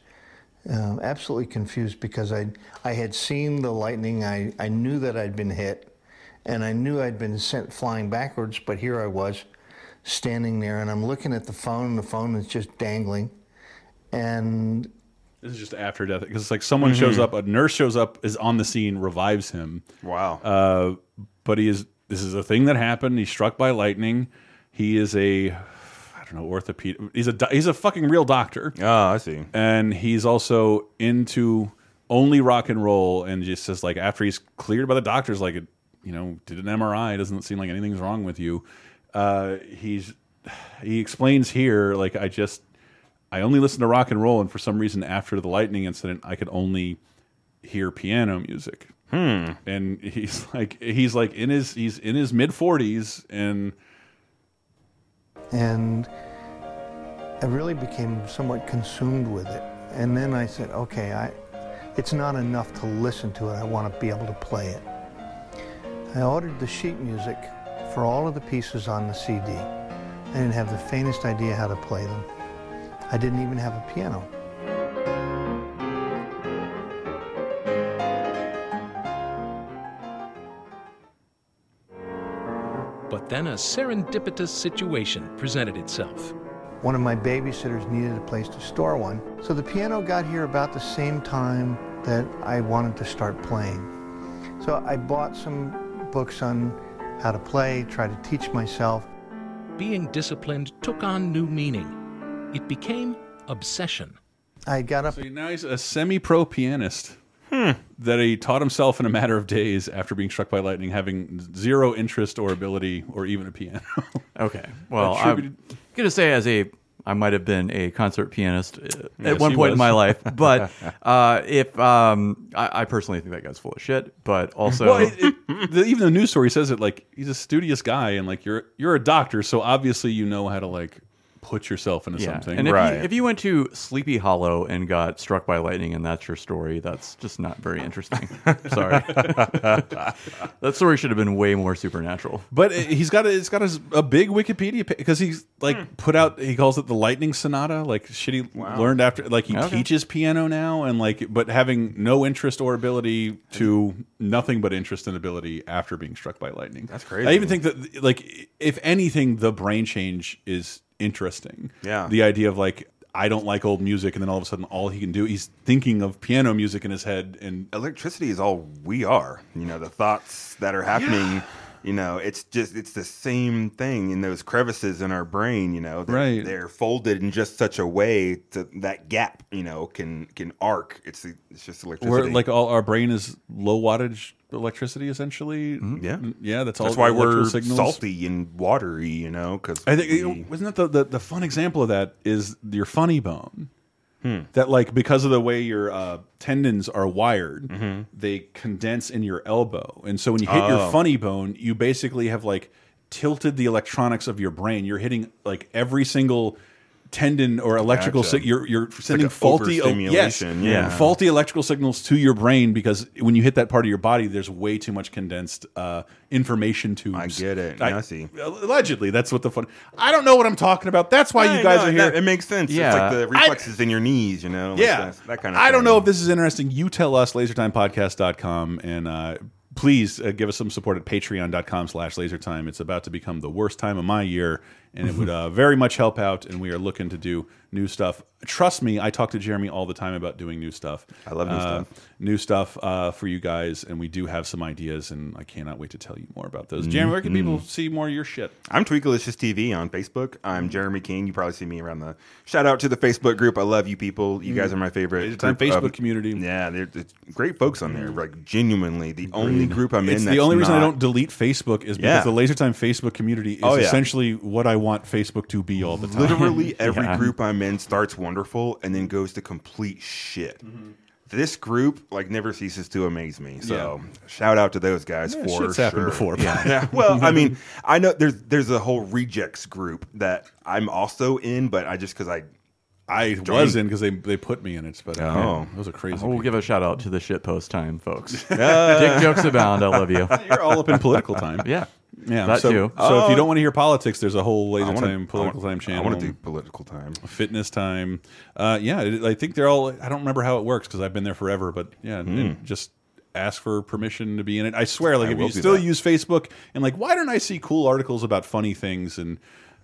uh, absolutely confused because I, I had seen the lightning. I, I knew that I'd been hit and I knew I'd been sent flying backwards, but here I was standing there and I'm looking at the phone and the phone is just dangling. And This is just after death because it's like someone shows Mhm. up, a nurse shows up, is on the scene, revives him. Wow. Uh, but he is. This is a thing that happened. He's struck by lightning. He is a, I don't know, orthopedic. He's a he's a fucking real doctor. Oh, I see. And he's also into only rock and roll, and just says like after he's cleared by the doctors, like it, you know, did an MRI. Doesn't seem like anything's wrong with you. Uh, he's he explains here like I just I only listen to rock and roll, and for some reason, after the lightning incident, I could only hear piano music. Hmm. And he's <laughs> like, he's like in his he's in his mid forties, and and I really became somewhat consumed with it. And then I said, okay, I, it's not enough to listen to it. I want to be able to play it. I ordered the sheet music for all of the pieces on the CD. I didn't have the faintest idea how to play them. I didn't even have a piano. But then a serendipitous situation presented itself. One of my babysitters needed a place to store one. So the piano got here about the same time that I wanted to start playing. So I bought some books on how to play, tried to teach myself. Being disciplined took on new meaning. It became obsession. I got up. So now he's a semi-pro pianist. Hmm. That he taught himself in a matter of days after being struck by lightning, having zero interest or ability or even a piano. <laughs> Okay. Well, I'm gonna say as a I might have been a concert pianist uh, Yes, at one he point in my life, <laughs> but uh, if um, I, I personally think that guy's full of shit, but also well, it, it, the, even the news story says it like he's a studious guy, and like you're you're a doctor, so obviously you know how to like put yourself into yeah. something. And if, you, if you went to Sleepy Hollow and got struck by lightning, and that's your story, that's just not very interesting. <laughs> Sorry, <laughs> that story should have been way more supernatural. But it- he's got a, it's got a, a big Wikipedia because he's like Hmm. put out he calls it the Lightning Sonata like shit he learned after like he Okay. teaches piano now and like but having no interest or ability to nothing but interest and ability after being struck by lightning. That's crazy. I even think that like if anything the brain change is interesting. Yeah. The idea of like I don't like old music and then all of a sudden all he can do he's thinking of piano music in his head and electricity is all we are. You know, the thoughts that are happening. You know, it's just it's the same thing in those crevices in our brain. You know, they're, Right. They're folded in just such a way to that gap. You know, can can arc. It's the- it's just electricity. Where like all our brain is low wattage electricity essentially. Mm-hmm. yeah, mm-hmm. yeah. That's all. That's why we're signals. salty and watery. You know, because I think know, wasn't that the, the the fun example of that is your funny bone. Hmm. That like because of the way your uh, tendons are wired, Mm-hmm. they condense in your elbow, and so when you hit your Oh. funny bone, you basically have like tilted the electronics of your brain. You're hitting like every single tendon or electrical Gotcha. you're you're sending a faulty yes, yeah. faulty electrical signals to your brain because when you hit that part of your body there's way too much condensed uh, information tubes I get it. Yeah, I see. allegedly that's what the fun I don't know what I'm talking about that's why Yeah, you guys no, are here that- it makes sense. It's like the reflexes in your knees. You know, like yeah that, that kind of. I don't know if this is interesting you tell us lasertimepodcast.com and uh, please uh, give us some support at patreon.com slash lasertime it's about to become the worst time of my year and it would uh, very much help out and we are looking to do new stuff trust me i talk to jeremy all the time about doing new stuff I love new Uh, stuff. new stuff uh, for you guys and we do have some ideas and i cannot wait to tell you more about those jeremy where can people Mhm. see more of your shit I'm Tweakalicious TV on Facebook. I'm Jeremy King. You probably see me around the. Shout out to the Facebook group. I love you people. You guys are my favorite. Laser Time group of- Facebook community. Yeah, they're, it's great folks on there. Like genuinely, the only group I'm in. it's in. the only reason I don't delete Facebook is because Yeah. the LaserTime Facebook community is Oh, yeah. essentially what I want Facebook to be all the time. Literally <laughs> every Yeah. group I'm in starts wonderful and then goes to complete shit. Mm-hmm. This group like never ceases to amaze me. So shout out to those guys Yeah, for shit's happened sure. before. Yeah. yeah. <laughs> Well, I mean, <laughs> I know there's there's a whole rejects group that I'm also in, but I just because I I joined- was in because they they put me in it, but uh, Oh. those are crazy. We'll give a shout out to the shit post time folks. Uh, Dick jokes abound. I love you. You're all up in political time. Yeah, Yeah, that so, too. So if you don't want to hear politics, there's a whole laser wanna- time political wanna- time channel. I want to do political time. fitness time. Uh, yeah, it- I think they're all. I don't remember how it works because I've been there forever, but yeah, and just ask for permission to be in it. I swear, like I if you still that. use Facebook and like, why don't I see cool articles about funny things and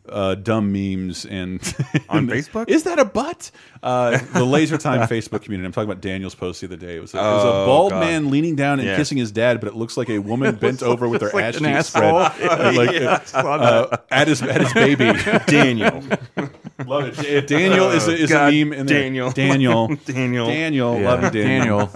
uh, dumb memes and On <laughs> Facebook? Is that a butt? Uh, the Laser Time <laughs> Facebook community. I'm talking about Daniel's post the other day. It was, a, it was Oh, a bald God. man leaning down and Yeah. kissing his dad, but it looks like a <laughs> woman bent over with her like ass cheeks spread, like Yeah, uh, at his at his baby. Daniel. Love it. Da- Daniel is a, is God, a meme in there. Daniel. <laughs> Daniel. Daniel. Daniel. Yeah, Love you, Daniel.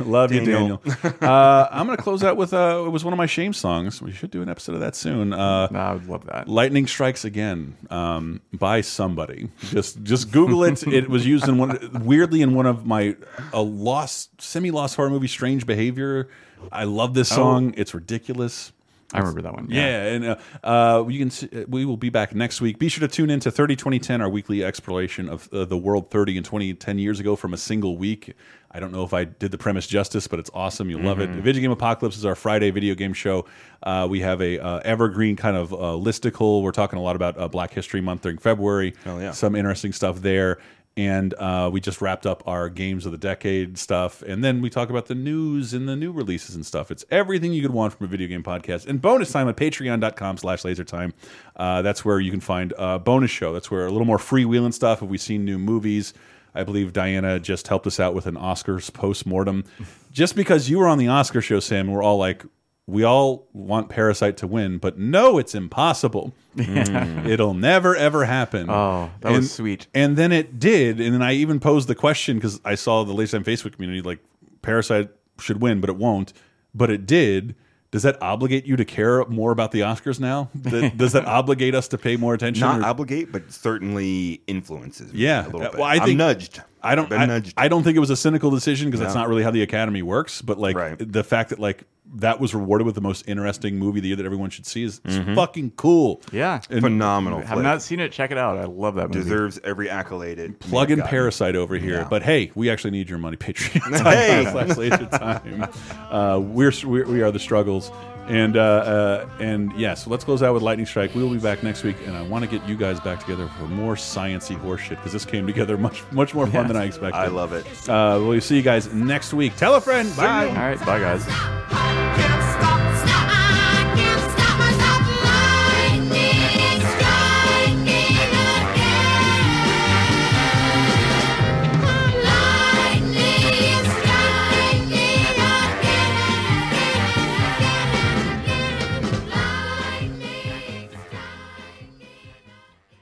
<laughs> love you, Daniel. Daniel. Uh, I'm going to close out with uh, it was one of my shame songs. We should do an episode of that soon. Uh, I would love that. Lightning Strikes Again um, by somebody. Just just Google it. It was used in one weirdly in one of my a lost semi lost horror movie, Strange Behavior. I love this song. It's ridiculous. I remember that one. Yeah, and uh, uh, you can. See, we will be back next week. Be sure to tune in to 30 2010, our weekly exploration of uh, the world 30 and 20 10 years ago from a single week. I don't know if I did the premise justice, but it's awesome. You'll love it. Mhm. Video Game Apocalypse is our Friday video game show. Uh, we have a uh, evergreen kind of uh, listicle. We're talking a lot about uh, Black History Month during February. Hell yeah. Some interesting stuff there. And uh, we just wrapped up our games of the decade stuff, and then we talk about the news and the new releases and stuff. It's everything you could want from a video game podcast. And bonus time at Patreon.com/slash LaserTime. Uh, that's where you can find a bonus show. That's where a little more freewheeling stuff. If we've seen new movies, I believe Diana just helped us out with an Oscars post mortem. just because you were on the Oscar show, Sam, we're all like, we all want Parasite to win, but no, it's impossible. <laughs> Yeah. It'll never ever happen. Oh, that was sweet. And then it did, and then I even posed the question because I saw the latest on Facebook community like Parasite should win, but it won't. But it did. Does that obligate you to care more about the Oscars now? <laughs> Does that obligate us to pay more attention? Not or- obligate, but certainly influences. me yeah, a little Uh, bit. well, I I'm nudged. I don't. I, nudged. I don't think it was a cynical decision because that's not really how the Academy works. But like the fact that like that was rewarded with the most interesting movie of the year that everyone should see is, is Mhm. fucking cool. Yeah, And Phenomenal. Have flick. not seen it. Check it out. I love that movie. Deserves every accolade. It Plug in. Parasite over here, Yeah. but hey, we actually need your money. <laughs> Patreon. Hey! slash LaserTime. Uh, we're, we're we are the struggles, and uh, uh, and yes, let's close out with Lightning Strike. We will be back next week, and I want to get you guys back together for more sciency horseshit because this came together <laughs> much much more fun Yeah. than I expected. I love it. Uh, we'll see you guys next week. Tell a friend. Bye. All right, bye guys.